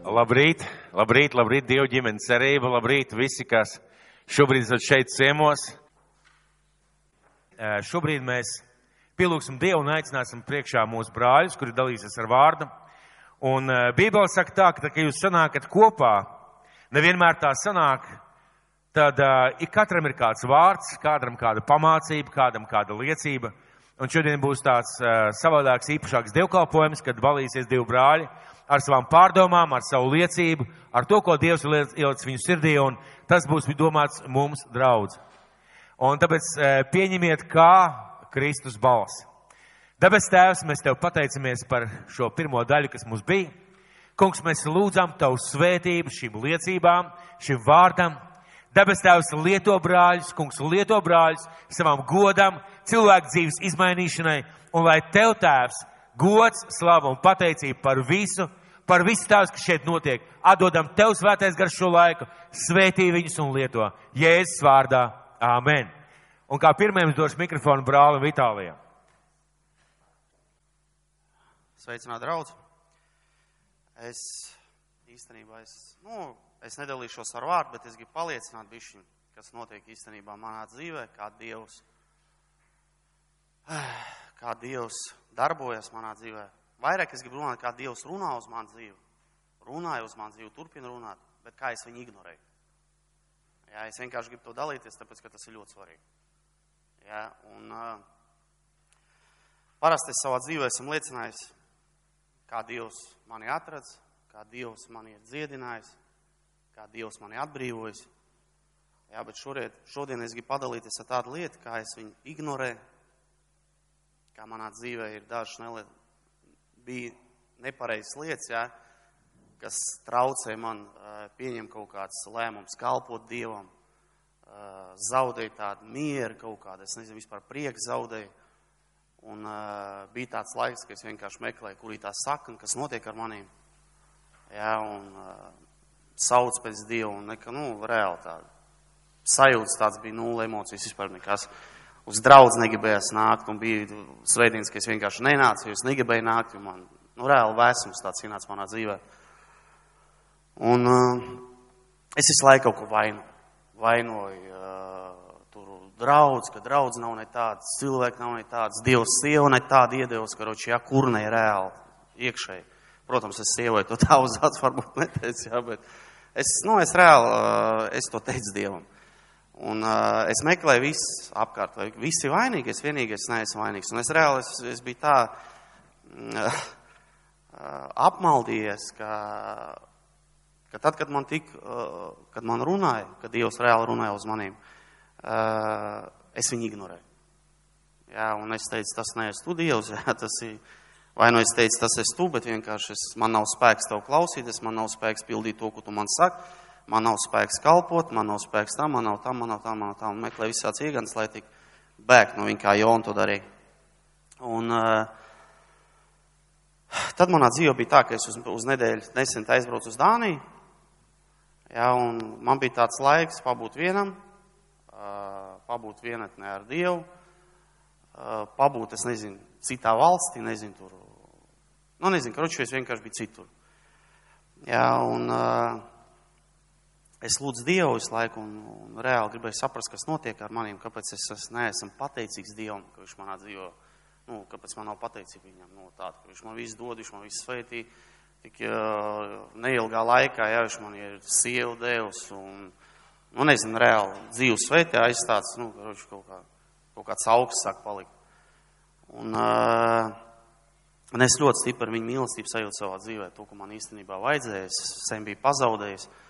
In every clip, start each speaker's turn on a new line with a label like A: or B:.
A: Labrīt, labrīt, labrīt, Dievu ģimenes cerība, labrīt visi, kas šobrīd esat šeit ciemos. Eh, Šobrīd mēs pielūgsim Dievu un aicināsim priekšā mūsu brāļus, kuri dalīsies ar vārdu. Un eh, Bībele saka tā, ka, tā, ka jūs sanākat kopā, nevienmēr tā sanāk, tad uh, ik katram ir kāds vārds, kādam kāda pamācība, kādam kāda liecība. Un šodien būs tāds uh, savādāks, īpašāks dievkalpojums, kad valīsies divi brāļi ar savām pārdomām, ar savu liecību, ar to, ko Dievs ir ielicis viņu sirdī, un tas būs domāts mums draudz. Un tāpēc uh, pieņemiet kā Kristus balsi. Dabas Tēvs, mēs Tev pateicamies par šo pirmo daļu, kas mums bija. Kungs, mēs lūdzam Tavu svētību šīm liecībām, šim vārdam. Dabas Tēvs lieto brāļus, Kungs lieto brāļus savam godam, cilvēku dzīves izmainīšanai, un lai Tev Tēvs gods, slava un pateicība par visu, par visu tās, kas šeit notiek. Atdodam Tev svētais gar šo laiku, svētī viņus un lieto. Jēzus vārdā. Āmen. Un kā pirmajam došu mikrofonu brālim Vitālijam.
B: Sveicināt, draudz! Es īstenībā, es, nu, es nedalīšos ar vārdu, bet es gribu paliecināt bišķiņ, kas notiek īstenībā manā dzīvē, kā Dievs, kā Dievs darbojas manā dzīvē. Vairāk es gribu runāt, kā Dievs runā uz manu dzīvi. Runāja uz manu dzīvi, turpina runāt, bet kā es viņu ignorēju. Jā, es vienkārši gribu to dalīties, tāpēc, ka tas ir ļoti svarīgi. Jā, un uh, parasti es savā dzīvē esmu liecinājis, kā Dievs mani atradz, kā Dievs mani ir dziedinājis, kā Dievs mani atbrīvojis. Jā, bet šorien, šodien es gribu padalīties ar tādu lietu, kā es viņu ignorēju, kā manā dzīvē ir dažas nelietas, bija nepareizas lietas, jā, kas traucē man pieņemt kaut kāds lēmums, kalpot Dievam, zaudēju tādu mieru kaut kādu, es nezinu, vispār prieku zaudēju. Un uh, bija tāds laiks, ka es vienkārši meklēju, kur ir tā sakna, kas notiek ar maniem. Jā, un uh, sauc pēc Dieva, un nekā, nu, reāli tāda sajūta tāds bija nulle emocijas, vispār nekas. Uz draudz negribējās nākt, un bija svētdienas, ka es vienkārši nenācu, jo es negribēju nākt, jo man, nu, reāli vēsums tāds ienāca manā dzīvē. Un uh, es visu laiku kaut ko vainu, vainoju, draudz, ka draudz nav ne tāds, cilvēki nav ne tāds, Dievs sieva ne tāda iedevusi, ka roči, jā, kurne ir reāli iekšēji. Protams, es sievai to tā uz acu varbūt neteicu, jā, bet es, nu, es reāli, es to teicu Dievam. Un uh, es meklēju visus apkārt, vai visi vainīgi, es vienīgais neesmu vainīgs. Un es reāli, es, es biju tā uh, apmaldījies, ka, ka tad, kad man tik, uh, kad man runāja, kad Dievs reāli runāja uz manīm, uh, es viņu ignorēju. Jā, un es teicu, tas neesmu tu Dievs, jā, tas ir, vai nu es teicu, tas esmu tu, bet vienkārši es, man nav spēks tev klausīties, man nav spēks pildīt to, ko tu man saki, man nav spēks kalpot, man nav spēks tam, man nav tam, man nav tam, man nav tam, un meklē visāds iegans, lai tik bēgt no viņa, kā Jona to darīja. Un uh, tad manā dzīvē bija tā, ka es uz, uz nedēļu nesen aizbraucu uz Dāniju, jā, un man bija tāds laiks pabūt vienam, pabūt vienatnē ar Dievu, pabūt, es nezinu, citā valstī, nezinu, tur, nu, nezinu, karoči, es vienkārši biju citur. Jā, un uh, es lūdzu Dievu visu laiku un, un reāli gribēju saprast, kas notiek ar maniem, kāpēc es, es neesmu pateicīgs Dievam, ka viņš manā dzīvo, nu, kāpēc man nav pateicība viņam, nu, tāda, ka viņš man visu dod, viņš man visu svētī, tik uh, neilgā laikā, jā, viņš man ir sievu devis un, nu, nezinu, reāli dzīves sveitē aizstāts, nu, kaut, kā, kaut kāds augsts sāk palikt. Un, uh, un es ļoti stipri viņa mīlestību sajūtu savā dzīvē, to, ko man īstenībā vajadzēja, es sen biju pazaudējis. Uh,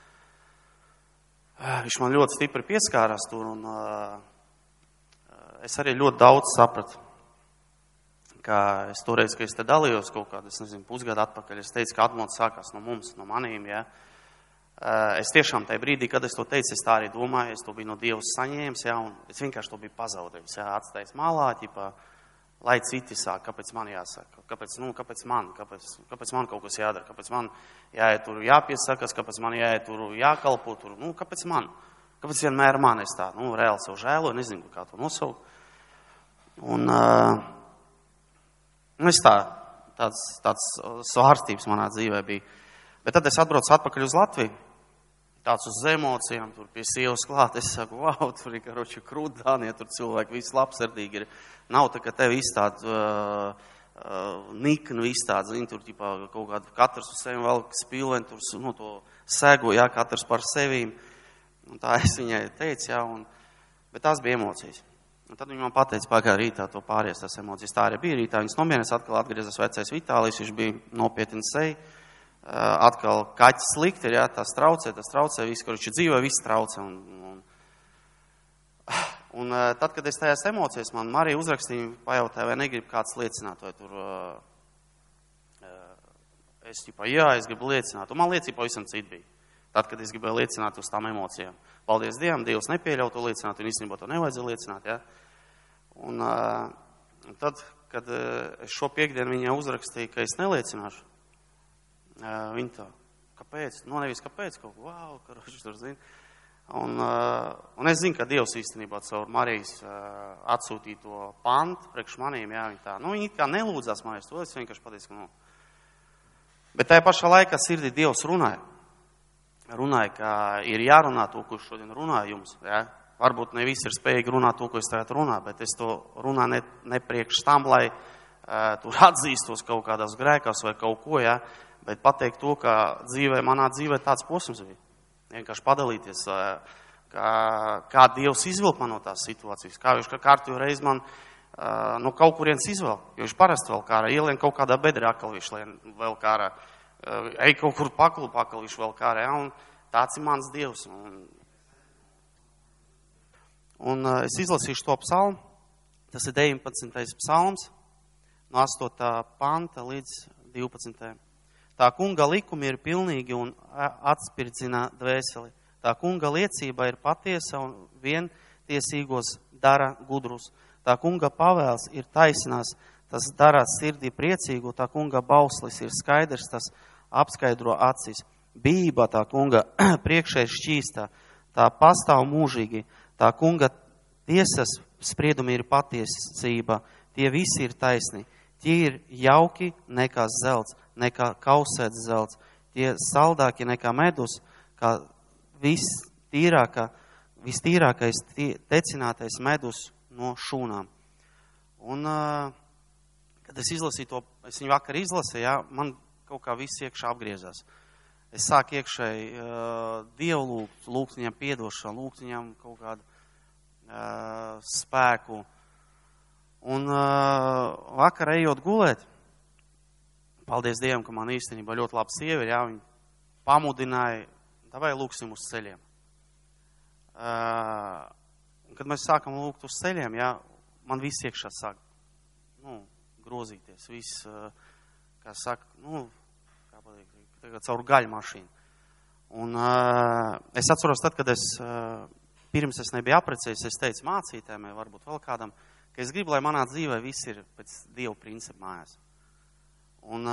B: viņš man ļoti stipri pieskārās tur, un uh, es arī ļoti daudz sapratu. Kā es toreiz, kad es te dalījos kaut kādā, es nezinu, pusgadu atpakaļ, es teicu, ka atmods sākās no mums, no manīm, jā. Ja? Es tiešām tajā brīdī, kad es to teicu, es tā arī domāju, es to biju no Dieva saņēmis, jā, un es vienkārši to biju pazaudējis, jā, atstājis malā, ķipā, lai citi sāk, kāpēc man jāsaka, kāpēc, nu, kāpēc man, kāpēc, kāpēc man kaut kas jādara, kāpēc man jāiet tur jāpiesakas, kāpēc man jāiet tur jākalpo, tur, nu, kāpēc man, kāpēc vienmēr man es tā, nu, reāli sev žēloju, nezinu, kā to nosaukt. Un, uh, es tā, tāds, tāds svārstības manā dzīvē bija. Bet tad es atbraucu atpakaļ uz Latviju. Tāds uz emocijām, tur pie sievas klāt. Es saku, wow, tur ir karoči krūtānie, tur cilvēki visi labsirdīgi ir. Nav tā, ka tev izstāda uh, uh, niknu izstāda, zin, tur ģipā, kaut kāda katrs uz sevi vēl spīlēn, tur, nu, to sego, jā, katrs par sevīm. Un tā es viņai teicu, jā, un, bet tās bija emocijas. Un tad viņa man pateica, pagāja rītā to pāries tas emocijas. Tā arī bija rītā. Viņas nomierināja, atkal atgriezās vecais Vitālijs, viņš bija nopietni seja. Eh, atkal kaķis slikti ir, jā, tas traucē, tas traucē, viss, kur viņš dzīvo, viss traucē. Un, un, un eh, tad, kad es tajās emocijās, man Marija uzrakstīja, pajautāja, vai negrib kāds liecināt, vai tur, eh, es ķipā, jā, es gribu liecināt, un man liecība pavisam cita bija. Tad, kad es gribēju liecināt uz tām emocijām. Paldies Dievam, Dievs nepieļauj to liecināt, un īstenībā to nevajadzēja liecināt, jā. Un, un tad, kad šo piekdienu viņai uzrakstīju, ka es neliecināšu, Viņi tā, kāpēc? Nu, nevis kāpēc, kaut ko, wow, ka viņš tur zina. Un, un es zinu, ka Dievs īstenībā caur Marijas atsūtīto pantu priekš manīm, jā, viņi tā, nu, viņi kā nelūdzās Marijas, to es vienkārši pateicu, ka, nu. Bet tajā pašā laikā sirdī Dievs runāja. Runāja, ka ir jārunā to, ko šodien runāju jums, jā. Varbūt ne visi ir spējīgi runāt to, ko es tagad runāju, bet es to runāju ne, ne priekš tam, lai uh, tur atzīstos kaut kādās grēkās vai kaut ko, jā. Ja bet pateikt to, ka dzīvē, manā dzīvē tāds posms bija. Vienkārši padalīties, kā, kā Dievs izvilk man no tās situācijas, kā viņš kārtīgi reiz man no kaut kurienes izvelk. Jo viņš parasti vēl kā ielien kaut kādā bedrē, akal viņš vēl kā ārā, ej kaut kur paklu, pakal viņš vēl kā ārā. Ja, un tāds ir mans Dievs. Un, un es izlasīšu to psalmu. Tas ir 19. psalms, no 8. panta līdz 12. Tā kunga likumi ir pilnīgi un atspirdzina dvēseli. Tā kunga liecība ir patiesa un vientiesīgos dara gudrus. Tā kunga pavēls ir taisnās, tas dara sirdī priecīgu, tā kunga bauslis ir skaidrs, tas apskaidro acis. Bība tā kunga priekšē ir šķīsta, tā pastāv mūžīgi, tā kunga tiesas spriedumi ir patiesība, tie visi ir taisni, tie ir jauki nekā zelts nekā kausēts zelts, tie saldākie nekā medus, kā vistīrākā, vistīrākais tecinātais medus no šūnām. Un, kad es izlasīju to, es viņu vakar izlasīju, jā, man kaut kā viss iekšā apgriezās. Es sāku iekšēji uh, Dievu lūgt, lūgt viņam piedošanu, lūgt viņam kaut kādu uh, spēku. Un uh, vakar ejot gulēt, Paldies Dievam, ka man īstenībā ļoti laba sieva ir, jā, viņa pamudināja, davai lūksim uz ceļiem. Uh, kad mēs sākam lūgt uz ceļiem, jā, man viss iekšā sāk, nu, grozīties, viss, uh, kā saka, nu, kā pateikt, tagad caur gaļu mašīnu. Un uh, es atceros tad, kad es, uh, pirms es nebiju aprecējis, es teicu mācītēm, varbūt vēl kādam, ka es gribu, lai manā dzīvē viss ir pēc Dieva principu mājās. Un,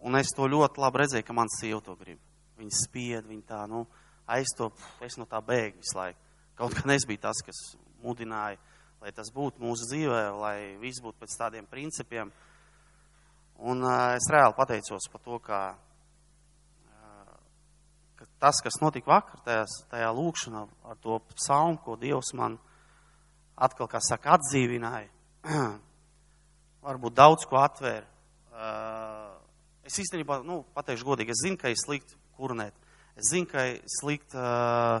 B: un es to ļoti labi redzēju, ka mans sieva to grib. Viņa spied, viņa tā, nu, aiztop, es no tā bēgu visu laiku. Kaut gan es biju tas, kas mudināja, lai tas būtu mūsu dzīvē, lai viss būtu pēc tādiem principiem. Un es reāli pateicos par to, ka, ka tas, kas notika vakar, tajā, tajā lūkšanā ar to psalmu, ko Dievs man atkal, kā saka, atdzīvināja, varbūt daudz ko atvēra es īstenībā, nu, pateikšu godīgi, es zinu, ka ir slikti kurnēt. Es zinu, ka ir slikti uh,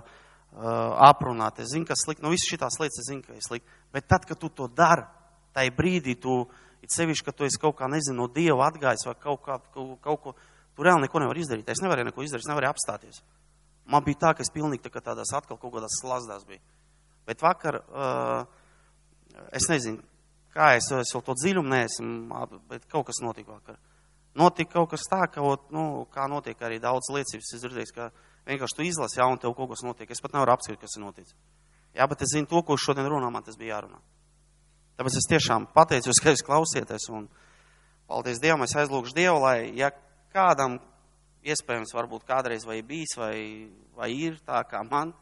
B: uh, aprunāt. Es zinu, ka slikti, nu, visas šitās lietas es zinu, ka ir slikti. Bet tad, kad tu to dari, tai brīdī tu, it sevišķi, ka tu esi kaut kā, nezinu, no Dieva atgājis vai kaut, kā, kaut, kaut ko, tu reāli neko nevar izdarīt. Es nevarēju neko izdarīt, es nevarēju apstāties. Man bija tā, ka es pilnīgi tā kā tādās atkal kaut kādās slazdās biju. Bet vakar, uh, es nezinu, kā es, es vēl to dziļumu neesmu, bet kaut kas notika vakar. Notika kaut kas tā, ka, nu, kā notiek arī daudz liecības, es dzirdēju, ka vienkārši tu izlasi, jā, un tev kaut kas notiek. Es pat nevaru apskatīt, kas ir noticis. Jā, bet es zinu to, ko šodien runā, man tas bija jārunā. Tāpēc es tiešām pateicos, ka jūs klausieties, un paldies Dievam, es aizlūgšu Dievu, lai, ja kādam iespējams varbūt kādreiz vai bijis, vai, vai ir tā kā man,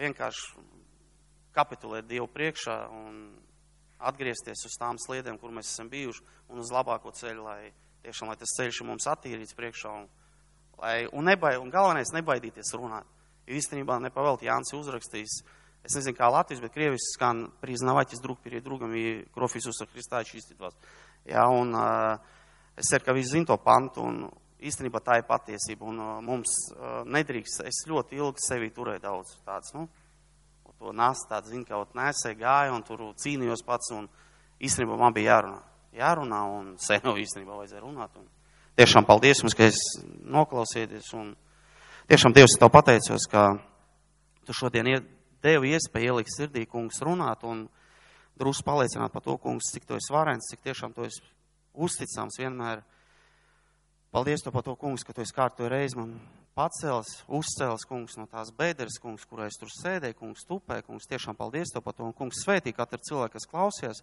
B: vienkārši kapitulēt Dievu priekšā un atgriezties uz tām sliedēm, kur mēs esam bijuši, un uz labāko ceļu, lai tiešām lai tas ceļš ir mums attīrīts priekšā un Lai, un, nebai, un galvenais nebaidīties runāt. Jo īstenībā nepavēlti Jānis uzrakstījis, es nezinu kā Latvijas, bet Krievis skan priznavaķis drug перед другом и кровь Иисуса Христа чистит вас. Jā, un uh, es ceru, ka visi zin to pantu, un īstenībā tā ir patiesība, un uh, mums uh, nedrīkst, es ļoti ilgi sevi turēju daudz tāds, nu, to nāst tāds, zin, kaut nesē gāja, un tur cīnījos pats, un īstenībā man bija jārunā. Jārunā, un sen jau īstenībā vajadzēja runāt, un tiešām paldies jums, ka es noklausieties, un tiešām Dievs tev pateicos, ka tu šodien devi iespēju ielikt sirdī, kungs, runāt, un drusku paliecināt par to, kungs, cik tu esi varens, cik tiešām tu esi uzticams vienmēr. Paldies tev par to, kungs, ka tu esi kārtoju reizi man pacēlis, uzcēlis, kungs, no tās bēderes, kungs, kurā es tur sēdēju, kungs, tupē, kungs, tiešām paldies tev par to, un kungs, svētī katru cilvēku, kas klausies,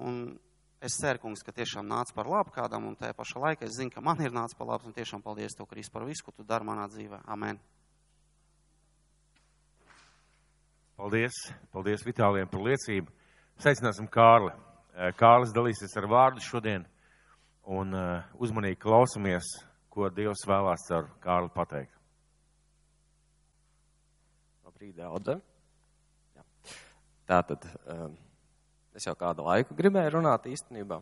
B: un es ceru, kungs, ka tiešām nāc par labu kādam, un tajā pašā laikā es zinu, ka man ir nāc par labu, un tiešām paldies tev, Krist, par visu, ko tu dari manā dzīvē. Amen.
A: Paldies, paldies Vitālijam par liecību. Sveicināsim Kārli. Kārlis dalīsies ar vārdu šodien un uzmanīgi klausamies, ko Dievs vēlās ar Kārli pateikt.
C: Labrīt. Jā. Tātad, um, es jau kādu laiku gribēju runāt īstenībā,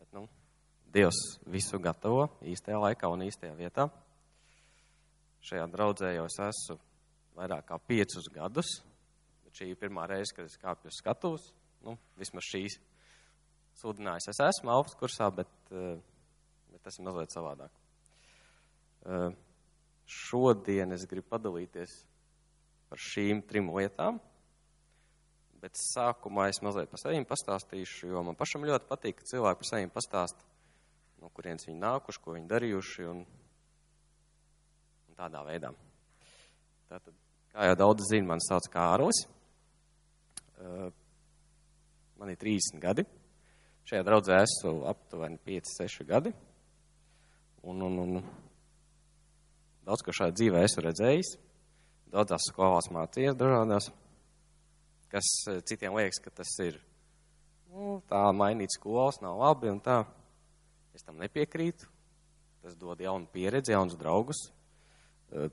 C: bet, nu, Dievs visu gatavo īstajā laikā un īstajā vietā. Šajā draudzē jau es esmu vairāk kā piecus gadus, bet šī ir pirmā reize, kad es kāpju uz skatuves, nu, vismaz šīs sludinājis. Es esmu augstkursā, bet, eh, bet tas ir mazliet savādāk. Eh, šodien es gribu padalīties par šīm trim lietām, bet sākumā es mazliet par sevi pastāstīšu, jo man pašam ļoti patīk, ka cilvēki par sevi pastāst, no kurienes viņi nākuši, ko viņi darījuši un, un tādā veidā. Tātad, kā jau daudz zina, man sauc Kārlis. Eh, man ir 30 gadi. Šajā draudzē esmu aptuveni 5-6 gadi. Un, un, un daudz ko šajā dzīvē esmu redzējis. Daudzās skolās mācījies dažādās, kas eh, citiem liekas, ka tas ir nu, tā mainīt skolas, nav labi un tā. Es tam nepiekrītu. Tas dod jaunu pieredzi, jaunus draugus, eh,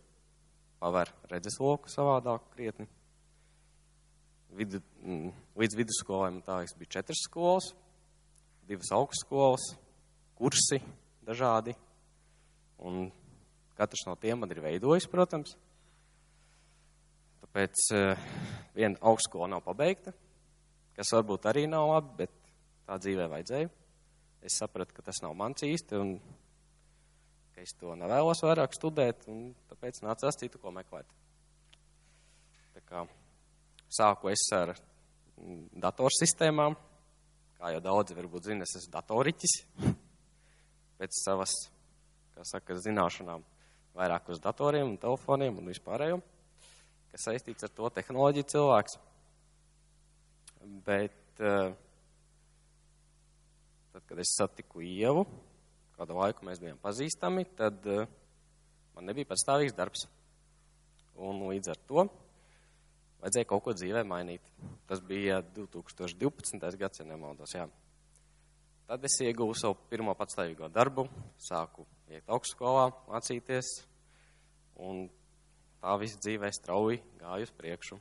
C: paver redzesloku savādāk krietni. Vidu, mm, līdz vidusskolai man tā liekas bija četras skolas, divas augstskolas, kursi dažādi. Un katrs no tiem man ir veidojis, protams. Tāpēc uh, viena augstskola nav pabeigta, kas varbūt arī nav labi, bet tā dzīvē vajadzēja. Es sapratu, ka tas nav mans īsti un ka es to nevēlos vairāk studēt, un tāpēc nācās citu ko meklēt. Tā kā sāku es ar mm, datorsistēmām, Kā jau daudzi varbūt zina, es esmu datoriķis pēc savas, kā saka, zināšanām vairāk uz datoriem un telefoniem un vispārējo, kas saistīts ar to tehnoloģiju cilvēks. Bet eh, tad, kad es satiku Ievu, kādu laiku mēs bijām pazīstami, tad eh, man nebija pastāvīgs darbs. Un līdz ar to vajadzēja kaut ko dzīvē mainīt. Tas bija 2012. gads, ja nemaldos, jā. Tad es ieguvu savu pirmo patstāvīgo darbu, sāku iet augstskolā, mācīties, un tā viss dzīvē strauji gāju uz priekšu.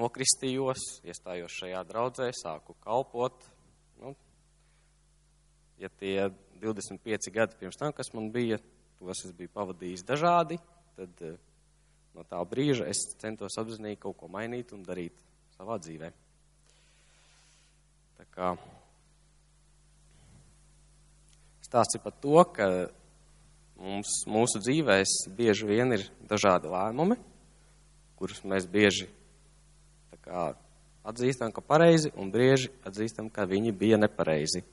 C: Nokristījos, iestājos šajā draudzē, sāku kalpot. Nu, ja tie 25 gadi pirms tam, kas man bija, tos es biju pavadījis dažādi, tad no tā brīža es centos apzinīgi kaut ko mainīt un darīt savā dzīvē. Tā kā stāsts ir par to, ka mums, mūsu dzīvēs bieži vien ir dažādi lēmumi, kurus mēs bieži kā, atzīstam, ka pareizi, un bieži atzīstam, ka viņi bija nepareizi.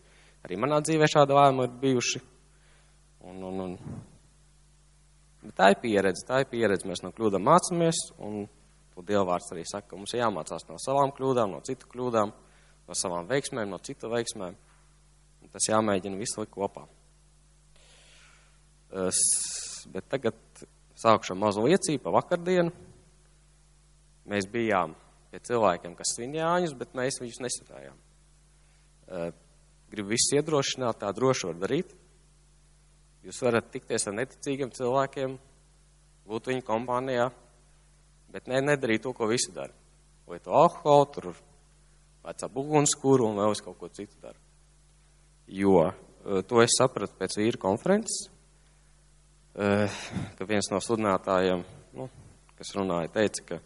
C: Arī manā dzīvē šādi lēmumi ir bijuši. Un, un, un Bet tā ir pieredze, tā ir pieredze. Mēs no kļūdām mācāmies, un to Dievvvārds arī saka, ka mums ir jāmācās no savām kļūdām, no citu kļūdām, no savām veiksmēm, no citu veiksmēm. Un tas jāmēģina visu likt kopā. Es, bet tagad sākšu mazu liecību pa vakardienu. Mēs bijām pie cilvēkiem, kas svin Jāņus, bet mēs viņus nesvinējām. Gribu visus iedrošināt, tā droši var darīt Jūs varat tikties ar neticīgiem cilvēkiem, būt viņu kompānijā, bet ne, nedarīt to, ko visi dara. Vai to alkoholu, tur vecā bugunskuru un vēl es kaut ko citu daru. Jo eh, to es sapratu pēc vīru konferences, eh, ka viens no sludinātājiem, nu, kas runāja, teica, ka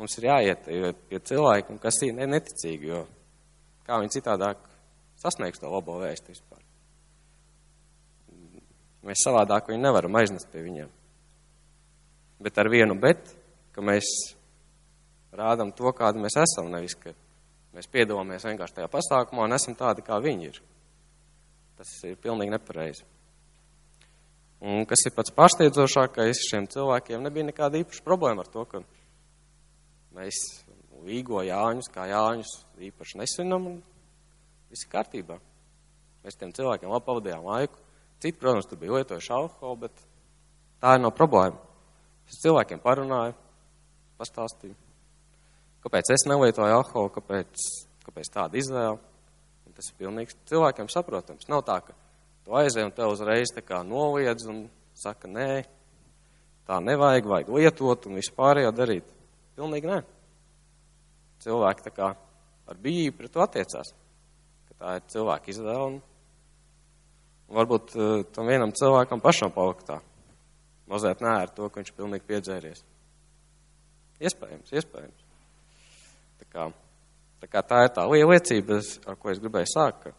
C: mums ir jāiet pie cilvēkiem, kas ir neticīgi, jo kā viņi citādāk sasniegs to labo vēstu vispār. Mēs savādāk viņu nevaram aiznest pie viņiem. Bet ar vienu bet, ka mēs rādam to, kādi mēs esam, nevis, ka mēs piedalāmies vienkārši tajā pasākumā un esam tādi, kā viņi ir. Tas ir pilnīgi nepareizi. Un kas ir pats pārsteidzošākais, šiem cilvēkiem nebija nekāda īpaša problēma ar to, ka mēs Līgo Jāņus, kā Jāņus, īpaši nesvinam un viss ir kārtībā. Mēs tiem cilvēkiem labi pavadījām laiku. Citi, protams, tur bija lietojuši alkoholu, bet tā ir no problēma. Es cilvēkiem parunāju, pastāstīju, kāpēc es nelietoju alkoholu, kāpēc, kāpēc tāda izvēle. Tas ir pilnīgi cilvēkiem saprotams. Nav tā, ka tu aizēji un te uzreiz tā kā noliedz un saka, nē, tā nevajag, vajag lietot un vispārējo darīt. Pilnīgi nē. Cilvēki tā kā ar bijību pret to attiecās, ka tā ir cilvēka izvēle un Un varbūt uh, tam vienam cilvēkam pašam palika tā. Mazliet nē ar to, ka viņš pilnīgi piedzēries. Iespējams, iespējams. Tā kā, tā kā tā ir tā liecība, ar ko es gribēju sākt, ka,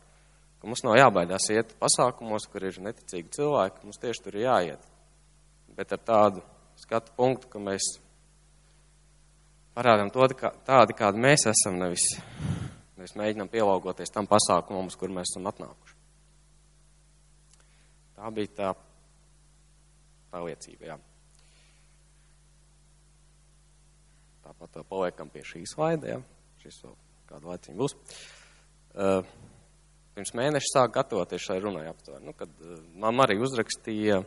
C: ka mums nav jābaidās iet pasākumos, kur ir neticīgi cilvēki, mums tieši tur ir jāiet. Bet ar tādu skatu punktu, ka mēs parādām to kā, tādi, kādi mēs esam, nevis, nevis mēģinām pielāgoties tam pasākumam, uz kur mēs esam atnākuši. Tā bija tā, tā liecība. Jā. Tāpat paliekam pie šīs slaida. Ja? Šis vēl kādu laiciņu būs. Uh, pirms mēneša sāk gatavoties šai runai aptuveni. Nu, kad uh, man arī uzrakstīja,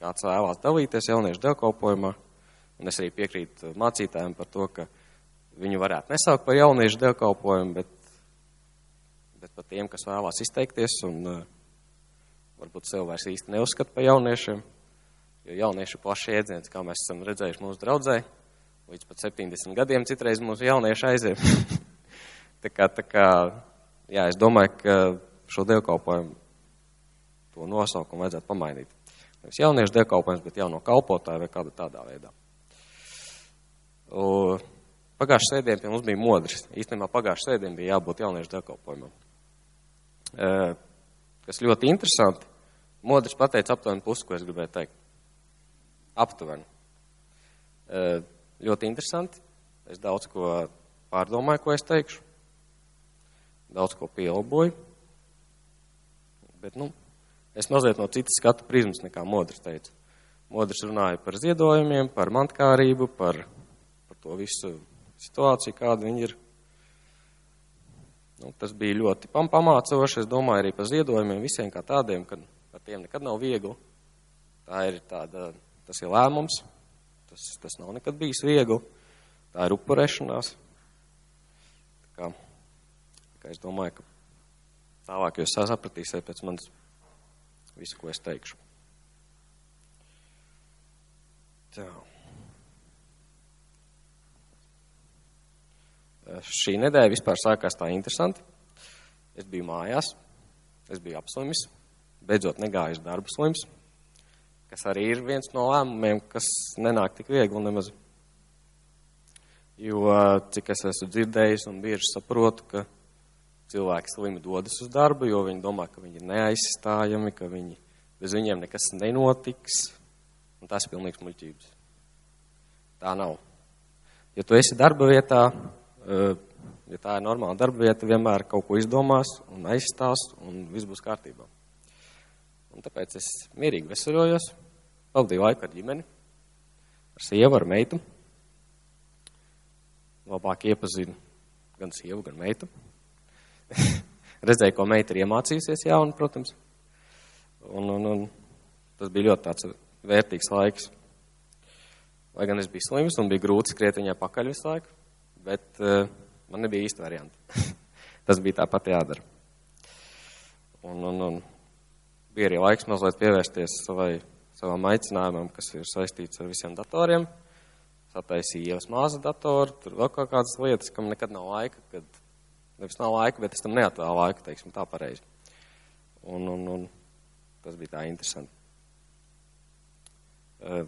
C: kāds vēlās dalīties jauniešu dievkalpojumā, un es arī piekrītu mācītājiem par to, ka viņu varētu nesaukt par jauniešu dievkalpojumu, bet, bet par tiem, kas vēlās izteikties un uh, varbūt sev vairs īsti neuzskata par jauniešiem, jo jaunieši ir plašs iedziens, kā mēs esam redzējuši mūsu draudzē, līdz pat 70 gadiem citreiz mūsu jaunieši aiziem. tā kā, tā kā, jā, es domāju, ka šo dievkalpojumu to nosaukumu vajadzētu pamainīt. Nevis jauniešu dievkalpojums, bet jauno kalpotāju vai kāda tādā veidā. Pagājušā sēdienā pie mums bija modrs. Īstenībā pagājušā sēdienā bija jābūt jauniešu dievkalpojumam kas ļoti interesanti. Modris pateica aptuveni pusi, ko es gribēju teikt. Aptuveni. Ļoti interesanti. Es daudz ko pārdomāju, ko es teikšu. Daudz ko pielaboju. Bet, nu, es mazliet no citas skatu prizmas nekā Modris teica. Modris runāja par ziedojumiem, par mantkārību, par, par to visu situāciju, kāda viņi ir. Nu, tas bija ļoti pamācoši. Es domāju arī par ziedojumiem visiem kā tādiem, ka ar tiem nekad nav viegli. Tā ir tāda, tas ir lēmums, tas, tas nav nekad bijis viegli. Tā ir upurēšanās. Tā kā, kā es domāju, ka tālāk jūs sapratīsiet pēc manis visu, ko es teikšu. Tā. Šī nedēļa vispār sākās tā interesanti. Es biju mājās, es biju apslimis, beidzot negāju uz darbu slims, kas arī ir viens no lēmumiem, kas nenāk tik viegli nemaz. Jo, cik es esmu dzirdējis un bieži saprotu, ka cilvēki slimi dodas uz darbu, jo viņi domā, ka viņi ir neaizstājami, ka viņi, bez viņiem nekas nenotiks, un tas ir pilnīgs muļķības. Tā nav. Ja tu esi darba vietā, ja tā ir normāla darba vieta, vienmēr kaut ko izdomās un aizstās, un viss būs kārtībā. Un tāpēc es mierīgi veseļojos, pavadīju laiku ar ģimeni, ar sievu, ar meitu. Labāk iepazinu gan sievu, gan meitu. Redzēju, ko meita ir iemācījusies jaunu, protams. Un, un, un tas bija ļoti tāds vērtīgs laiks. Lai gan es biju slims un bija grūti skriet viņai pakaļ visu laiku bet uh, man nebija īsta varianta. Tas bija tāpat jādara. Un, un, un bija arī laiks mazliet pievērsties savai, savam aicinājumam, kas ir saistīts ar visiem datoriem. Sataisīju ievas māza datoru, tur vēl kaut kādas lietas, kam nekad nav laika, kad, nevis nav laika, bet es tam neatvēlu laiku, teiksim, tā pareizi. Un, un, un tas bija tā interesanti. Uh,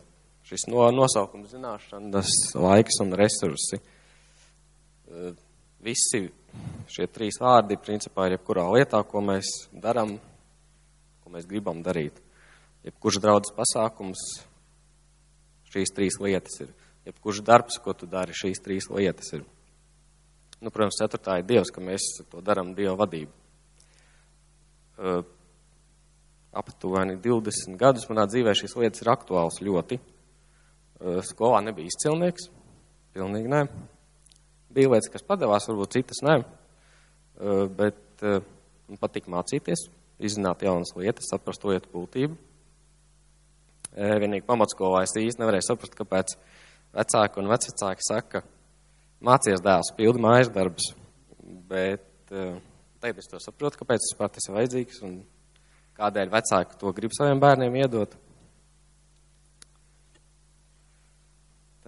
C: šis no, nosaukums zināšanas, laiks un resursi. Uh, visi šie trīs vārdi, principā, ir jebkurā lietā, ko mēs darām, ko mēs gribam darīt. Jebkurš draudzes pasākums, šīs trīs lietas ir. Jebkurš darbs, ko tu dari, šīs trīs lietas ir. Nu, protams, ceturtā ir Dievs, ka mēs to darām Dieva vadību. Uh, aptuveni 20 gadus manā dzīvē šīs lietas ir aktuāls ļoti. Uh, skolā nebija izcilnieks, pilnīgi nē. Bija lietas, kas padevās, varbūt citas nē. Uh, bet man patīk mācīties, izzināt jaunas lietas, saprast lietu būtību. Vienīgi pamatskolā es īsti nevarēju saprast, kāpēc vecāki un vecvecāki saka, mācies dēls, pildi mājas darbus. Bet tagad es to saprotu, kāpēc tas ir vajadzīgs un kādēļ vecāki to grib saviem bērniem iedot.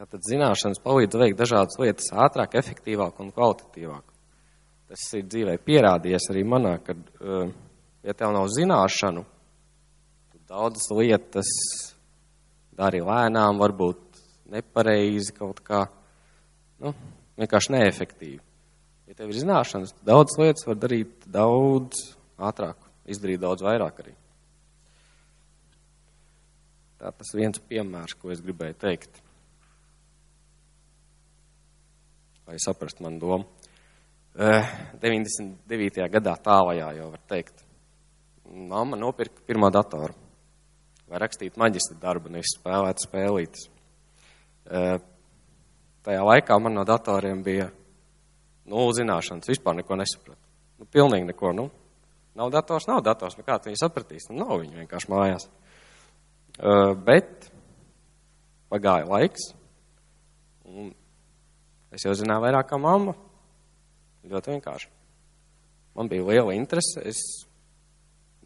C: Tātad zināšanas palīdz veikt dažādas lietas ātrāk, efektīvāk un kvalitatīvāk. Tas ir dzīvē pierādījies arī manā, ka, ja tev nav zināšanu, tad daudzas lietas dari lēnām, varbūt nepareizi kaut kā, nu, vienkārši neefektīvi. Ja tev ir zināšanas, tad daudzas lietas var darīt daudz ātrāk, izdarīt daudz vairāk arī. Tā tas viens piemērs, ko es gribēju teikt. lai saprastu manu domu. 99. Eh, gadā tālajā jau var teikt. Mamma nopirka pirmo datoru, lai rakstītu maģistra darbu, nevis spēlētu spēlītas. Tajā laikā man no datoriem bija nulle zināšanas, vispār neko nesapratu. Nu, pilnīgi neko. Nu, nav dators, nav dators, nu kā tu viņu sapratīs? Nu, nav viņu vienkārši mājās. Uh, bet pagāja laiks, un Es jau zināju vairāk kā mamma. Ļoti vienkārši. Man bija liela interese, es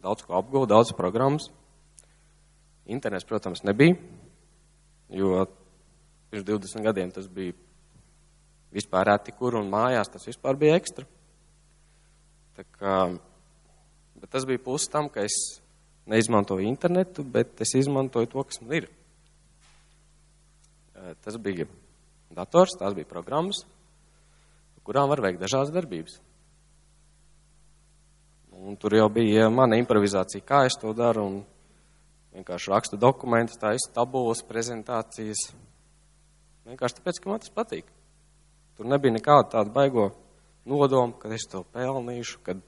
C: daudz ko apguvu, daudz programmas. Internets, protams, nebija, jo pirms 20 gadiem tas bija vispār reti kur un mājās tas vispār bija ekstra. Tā kā, bet tas bija puses tam, ka es neizmantoju internetu, bet es izmantoju to, kas man ir. Tas bija dators, tās bija programmas, kurām var veikt dažādas darbības. Un tur jau bija mana improvizācija, kā es to daru, un vienkārši rakstu dokumentus, taisu tabulas, prezentācijas. Vienkārši tāpēc, ka man tas patīk. Tur nebija nekāda tāda baigo nodoma, ka es to pelnīšu, kad,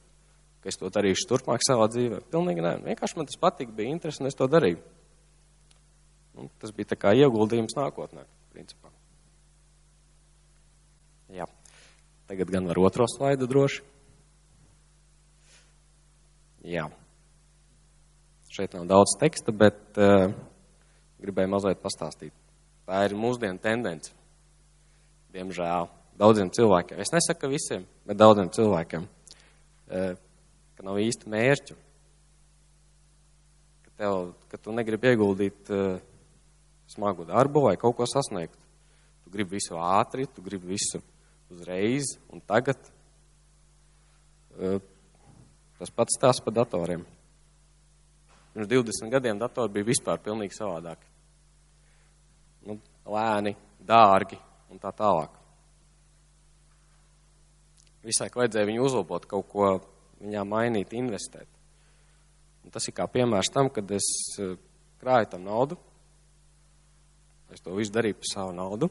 C: ka es to darīšu turpmāk savā dzīvē. Pilnīgi nē. Vienkārši man tas patīk, bija interesi, un es to darīju. Un tas bija tā kā ieguldījums nākotnē, principā. Jā. Tagad gan var otro slaidu droši. Jā. Šeit nav daudz teksta, bet uh, gribēju mazliet pastāstīt. Tā ir mūsdienu tendence. Diemžēl daudziem cilvēkiem, es nesaku, ka visiem, bet daudziem cilvēkiem, uh, ka nav īsti mērķu. Ka, tev, ka tu negribi ieguldīt uh, smagu darbu vai kaut ko sasniegt. Tu gribi visu ātri, tu gribi visu uzreiz un tagad. Tas pats tās par datoriem. Pirms 20 gadiem datori bija vispār pilnīgi savādāki. Nu, lēni, dārgi un tā tālāk. Visai vajadzēja viņu uzlabot, kaut ko viņā mainīt, investēt. Un tas ir kā piemērs tam, kad es krāju tam naudu. Es to visu darīju par savu naudu.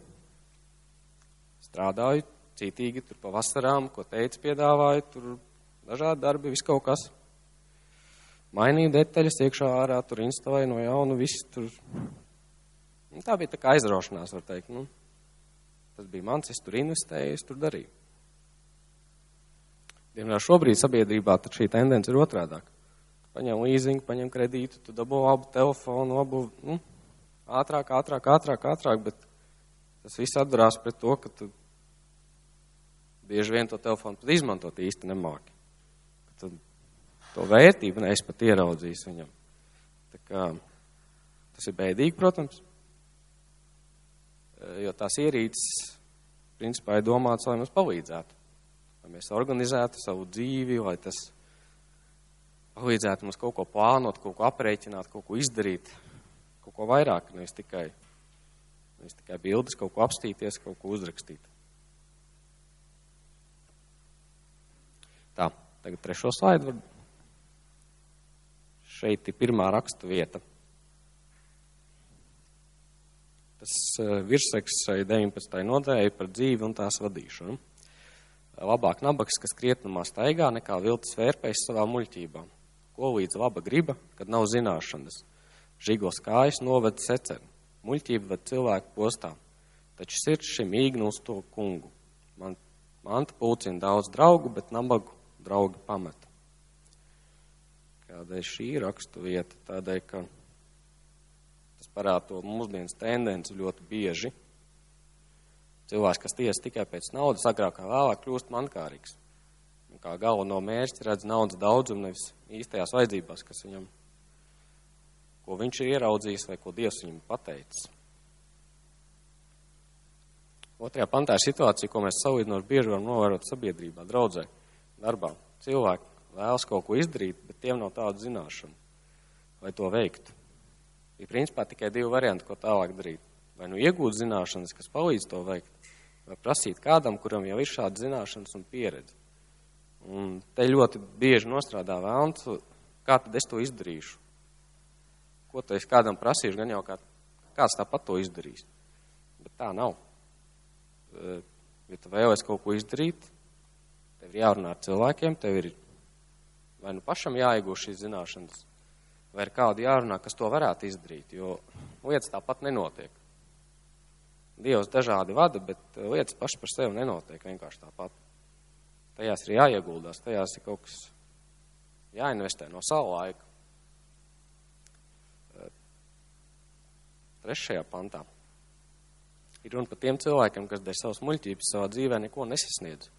C: Strādāju, cītīgi tur pa vasarām, ko teica, piedāvāja, tur dažādi darbi, viss kaut kas. Mainīja detaļas iekšā ārā, tur instalēja no jauna, viss tur. Nu, tā bija tā kā aizraušanās, var teikt. Nu, tas bija mans, es tur investēju, es tur darīju. Diemžēl šobrīd sabiedrībā šī tendence ir otrādāk. Paņem līzingu, paņem kredītu, tu dabū labu telefonu, labu, nu, ātrāk, ātrāk, ātrāk, ātrāk, bet tas viss atdarās pret to, ka tu bieži vien to telefonu pat izmantot īsti nemāki. Tad to vērtību nees pat ieraudzījis viņam. Tā kā, tas ir bēdīgi, protams, jo tās ierīces, principā, ir domāts, lai mums palīdzētu. Lai mēs organizētu savu dzīvi, lai tas palīdzētu mums kaut ko plānot, kaut ko aprēķināt, kaut ko izdarīt, kaut ko vairāk, nevis tikai, nevis tikai bildes, kaut ko apstīties, kaut ko uzrakstīt. Tā, tagad trešo slaidu. Šeit ir pirmā raksta vieta. Tas eh, virseks 19. nodaļai par dzīvi un tās vadīšanu. Labāk nabaks, kas krietnumā staigā, nekā viltus vērpējs savā muļķībā. Ko līdz laba griba, kad nav zināšanas. Žigos kājas noved seceri. Muļķība ved cilvēku postā. Taču sirds šim īgnu uz to kungu. Man, manta pulcina daudz draugu, bet nabagu draugi pameta. Kādēļ šī rakstu vieta? Tādēļ, ka parāda to mūsdienas tendenci ļoti bieži. Cilvēks, kas tiesa tikai pēc naudas, agrāk vai vēlāk kļūst mankārīgs. Un kā galveno mērķi redz naudas daudzumu, nevis īstajās vajadzībās, kas viņam, ko viņš ir ieraudzījis vai ko Dievs viņam pateicis. Otrajā pantā ir situācija, ko mēs salīdzinoši bieži varam novērot sabiedrībā, draudzē darbā. Cilvēki vēlas kaut ko izdarīt, bet tiem nav tādu zināšanu, lai to veiktu. Ir principā tikai divi varianti, ko tālāk darīt. Vai nu iegūt zināšanas, kas palīdz to veikt, vai prasīt kādam, kuram jau ir šāda zināšanas un pieredze. Un te ļoti bieži nostrādā vēlns, kā tad es to izdarīšu. Ko tu es kādam prasīšu, gan jau kā, kāds tāpat to izdarīs. Bet tā nav. Ja tu vēlies kaut ko izdarīt, Tev ir jārunā ar cilvēkiem, tev ir vai nu pašam jāiegūst šīs zināšanas, vai ar kādu jārunā, kas to varētu izdarīt, jo lietas tāpat nenotiek. Dievs dažādi vada, bet lietas paši par sevi nenotiek vienkārši tāpat. Tajās ir jāieguldās, tajās ir kaut kas jāinvestē no savu laiku. Trešajā pantā ir runa par tiem cilvēkiem, kas dēļ savas muļķības savā dzīvē neko nesasniedz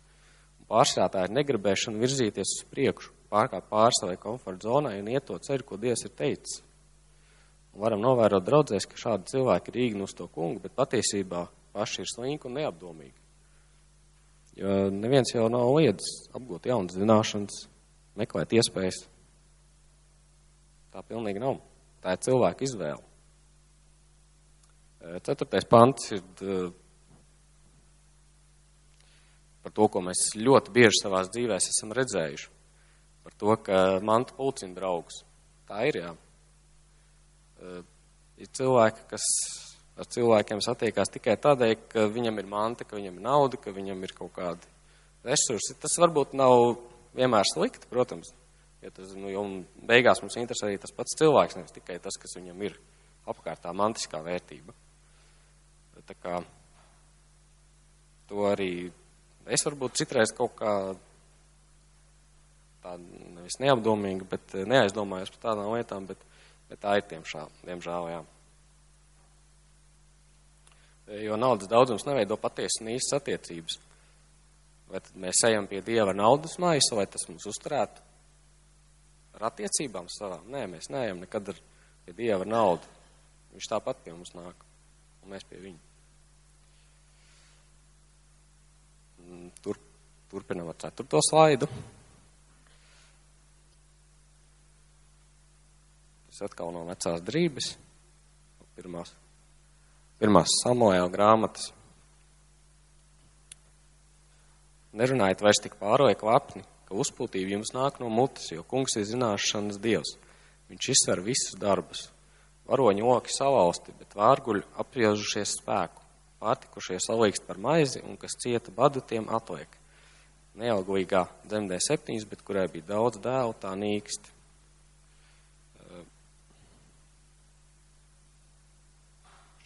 C: pārsvarā tā ir negribēšana virzīties uz priekšu, pārkāpt pāri savai komforta zonai un iet to ceļu, ko Dievs ir teicis. Un varam novērot draudzēs, ka šādi cilvēki ir īgni uz to kungu, bet patiesībā paši ir slinki un neapdomīgi. Jo neviens jau nav liedzis apgūt jaunas zināšanas, meklēt iespējas. Tā pilnīgi nav. Tā ir cilvēka izvēle. Ceturtais pants ir par to, ko mēs ļoti bieži savās dzīvēs esam redzējuši. Par to, ka manta pulcina draugus. Tā ir, jā. Ir cilvēki, kas ar cilvēkiem satiekās tikai tādēļ, ka viņam ir manta, ka viņam ir nauda, ka viņam ir kaut kādi resursi. Tas varbūt nav vienmēr slikti, protams. Ja tas, nu, jo beigās mums interesē arī tas pats cilvēks, nevis tikai tas, kas viņam ir apkārt tā mantiskā vērtība. Tā kā to arī Es varbūt citreiz kaut kā tāda nevis neapdomīga, bet eh, neaizdomājos par tādām lietām, bet, bet tā ir tiemžēl, diemžēl, jā. Jo naudas daudzums neveido patiesas un īstas attiecības. Vai tad mēs ejam pie Dieva naudas maisa, vai tas mums uzturētu ar attiecībām savām? Nē, mēs neejam nekad ar pie Dieva naudu. Viņš tāpat pie mums nāk, un mēs pie viņa. Tur, turpinām ar ceturto slaidu. Tas atkal no vecās drības, pirmās, pirmās Samuēla grāmatas. Nerunājiet vairs tik pāroja klapni, ka uzpūtība jums nāk no mutes, jo kungs ir zināšanas dievs. Viņš izsver visus darbus. Varoņi oki savalsti, bet vārguļi apjaužušies spēku pārtikušie salīgst par maizi un kas cieta badu tiem atliek. Neauglīgā dzemdē septiņas, bet kurai bija daudz dēlu, tā nīkst.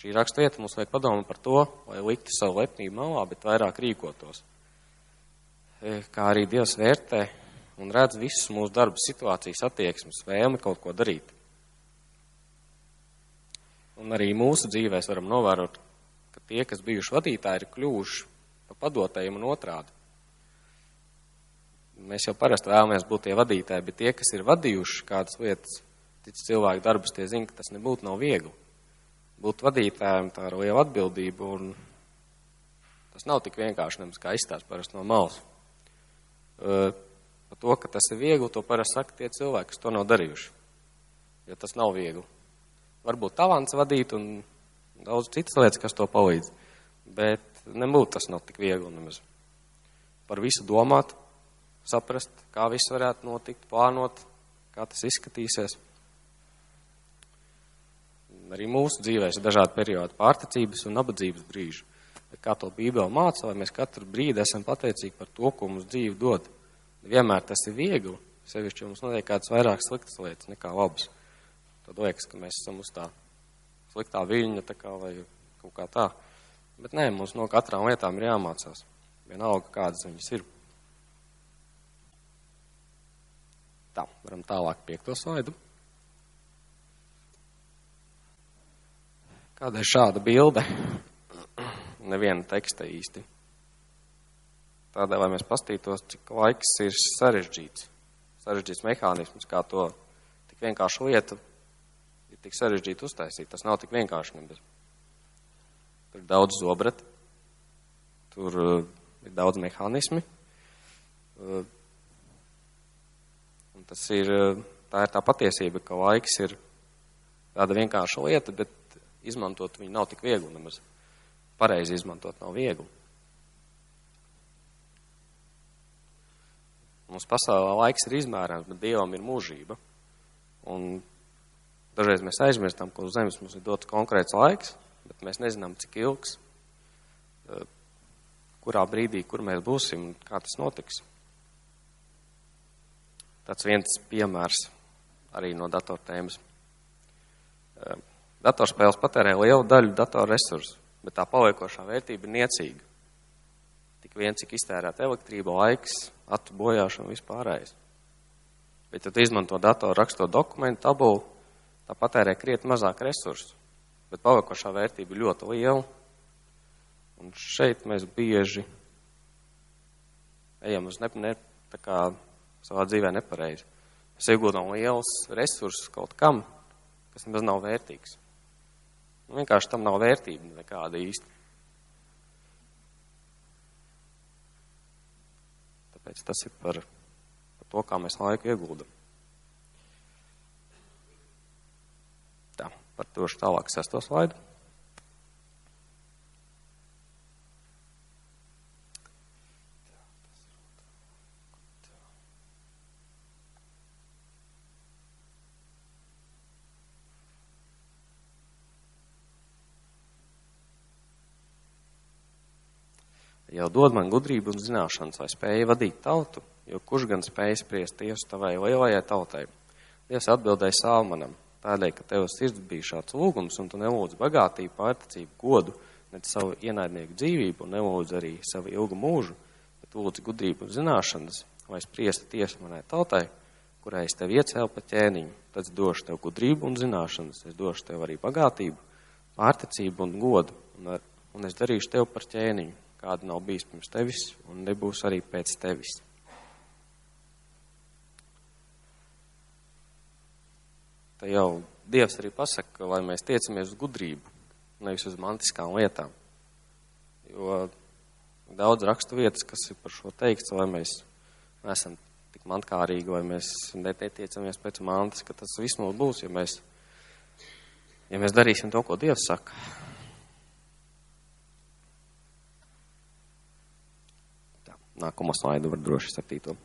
C: Šī rakstvieta mums vajag padomāt par to, lai liktu savu lepnību malā, bet vairāk rīkotos. Kā arī Dievs vērtē un redz visus mūsu darbu situācijas attieksmes, vēlmi kaut ko darīt. Un arī mūsu dzīvēs varam novērot ka tie, kas bijuši vadītāji, ir kļuvuši par padotējiem un otrādi. Mēs jau parasti vēlamies būt tie vadītāji, bet tie, kas ir vadījuši kādas lietas, tic cilvēku darbus, tie zina, ka tas nebūtu nav viegli. Būt vadītājiem tā ir liela atbildība, un tas nav tik vienkārši, nemaz kā izstāst parasti no malas. Par to, ka tas ir viegli, to parasti saka tie cilvēki, kas to nav darījuši. Jo tas nav viegli. Varbūt talants vadīt un daudz citas lietas, kas to palīdz. Bet nebūtu tas nav tik viegli nemaz. Par visu domāt, saprast, kā viss varētu notikt, plānot, kā tas izskatīsies arī mūsu dzīvēs ir dažādi periodi pārticības un nabadzības brīži. Bet kā to Bībele māca, lai mēs katru brīdi esam pateicīgi par to, ko mums dzīve dod. Vienmēr tas ir viegli, sevišķi mums notiek kādas vairāk sliktas lietas nekā labas. Tad liekas, ka mēs esam uz tā sliktā viļņa, tā kā vai kaut kā tā. Bet nē, mums no katrām lietām ir jāmācās. Vienalga, kādas viņas ir. Tā, varam tālāk piekto slaidu. Kāda ir šāda bilde? Neviena teksta īsti. Tādēļ, lai mēs pastītos, cik laiks ir sarežģīts. Sarežģīts mehānisms, kā to tik vienkāršu lietu ir tik sarežģīti uztaisīt. Tas nav tik vienkārši nebez. Tur ir daudz zobrat, tur uh, ir daudz mehānismi. Uh, un tas ir, uh, tā ir tā patiesība, ka laiks ir tāda vienkārša lieta, bet izmantot viņu nav tik viegli nemaz. Pareizi izmantot nav viegli. Mums pasaulē laiks ir izmērāms, bet Dievam ir mūžība. Un dažreiz mēs aizmirstam, ka uz zemes mums ir dots konkrēts laiks, bet mēs nezinām, cik ilgs, eh, kurā brīdī, kur mēs būsim un kā tas notiks. Tāds viens piemērs arī no datortēmas. Datorspēles patērē lielu daļu datora resursu, bet tā paliekošā vērtība ir niecīga. Tik vien, cik iztērēt elektrība, laiks, atu bojāšana un vispārējais. Bet, ja tu izmanto datoru rakstot dokumentu tabulu, tā patērē krietni mazāk resursu, bet paliekošā vērtība ir ļoti liela. Un šeit mēs bieži ejam uz ne, ne, tā kā savā dzīvē nepareizi. Mēs iegūdam liels resursus kaut kam, kas nemaz nav vērtīgs. Nu, vienkārši tam nav vērtība nekāda īsti. Tāpēc tas ir par, par to, kā mēs laiku ieguldam. Tā, par to tālāk sesto slaidu. Jau dod man gudrību un zināšanas, lai spēju vadīt tautu, jo kurš gan spēja spriest tiesu tavai lielajai tautai? Dievs atbildēja Salmanam, tādēļ, ka tev sirds bija šāds lūgums, un tu nelūdz bagātību, pārticību, godu, ne savu ienaidnieku dzīvību, un nelūdz arī savu ilgu mūžu, bet lūdz gudrību un zināšanas, lai spriestu tiesu manai tautai, kurai es tev iecēlu pa ķēniņu, tad es došu tev gudrību un zināšanas, es došu tev arī bagātību, pārticību un godu, un, ar, un es darīšu tev par ķēniņu, kāda nav bijis pirms tevis un nebūs arī pēc tevis. Tā jau Dievs arī pasaka, lai mēs tiecamies uz gudrību, nevis uz mantiskām lietām. Jo daudz rakstu vietas, kas ir par šo teikts, lai mēs neesam tik mantkārīgi, vai mēs netiecamies pēc mantas, ka tas viss mums būs, ja mēs, ja mēs darīsim to, ko Dievs saka. Nākamo slaidu var droši septīto.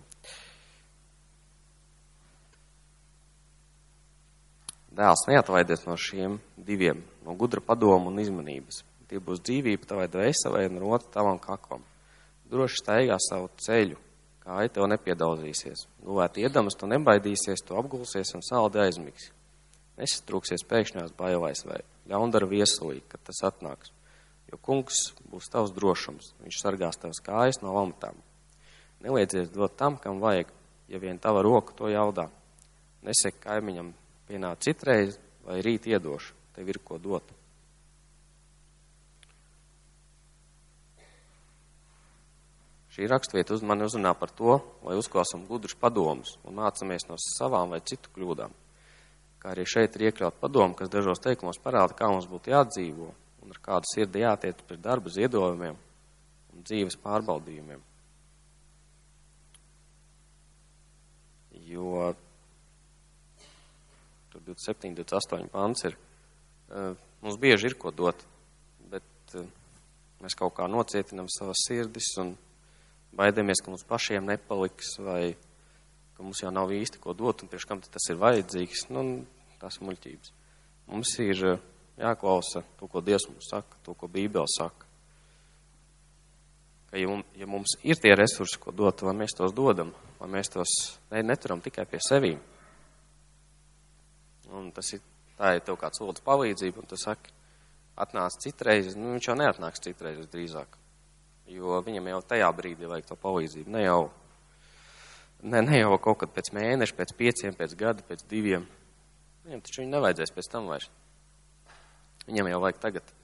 C: Dēls neatvaidies no šiem diviem, no gudra padomu un izmanības. Tie būs dzīvība tavai dvēselē un rota tavam kaklam. Droši staigā savu ceļu, kā ai tev nepiedauzīsies. Gulēt iedamas, tu nebaidīsies, tu apgulsies un saldi aizmigs. Nesatrūksies pēkšņās bailais vai ļaundara viesulī, kad tas atnāks. Jo kungs būs tavs drošums, viņš sargās tavas kājas no lamatām. Neliedzies dot tam, kam vajag, ja vien tava roka to jaudā. Nesek kaimiņam pienāc citreiz, vai rīt iedošu, tev ir ko dot. Šī rakstvieta uz mani uzrunā par to, lai uzklausam gudrus padomus un mācamies no savām vai citu kļūdām. kā arī šeit ir iekļaut padomu, kas dažos teikumos parāda, kā mums būtu jādzīvo un ar kādu sirdi jātiec pret darba ziedojumiem un dzīves pārbaudījumiem. Jo tur 27, 28 pants ir, mums bieži ir ko dot, bet mēs kaut kā nocietinam savas sirdis un baidamies, ka mums pašiem nepaliks vai ka mums jau nav īsti ko dot un priekš kam tas ir vajadzīgs. Nu, ir muļķības. Mums ir jāklausa to, ko Dievs mums saka, to, ko Bībele saka. Ka, ja, mums, ja mums ir tie resursi, ko dot, lai mēs tos dodam, lai mēs tos ne, neturam tikai pie sevīm. Un tas ir, tā ir tev kāds lūdzu palīdzība, un tu saki, atnāc citreiz, nu viņš jau neatnāks citreiz visdrīzāk. Jo viņam jau tajā brīdī vajag to palīdzību, ne jau, ne, ne jau kaut kad pēc mēneša, pēc pieciem, pēc gada, pēc diviem. Viņam taču viņu nevajadzēs pēc tam vairs. Viņam jau vajag tagad.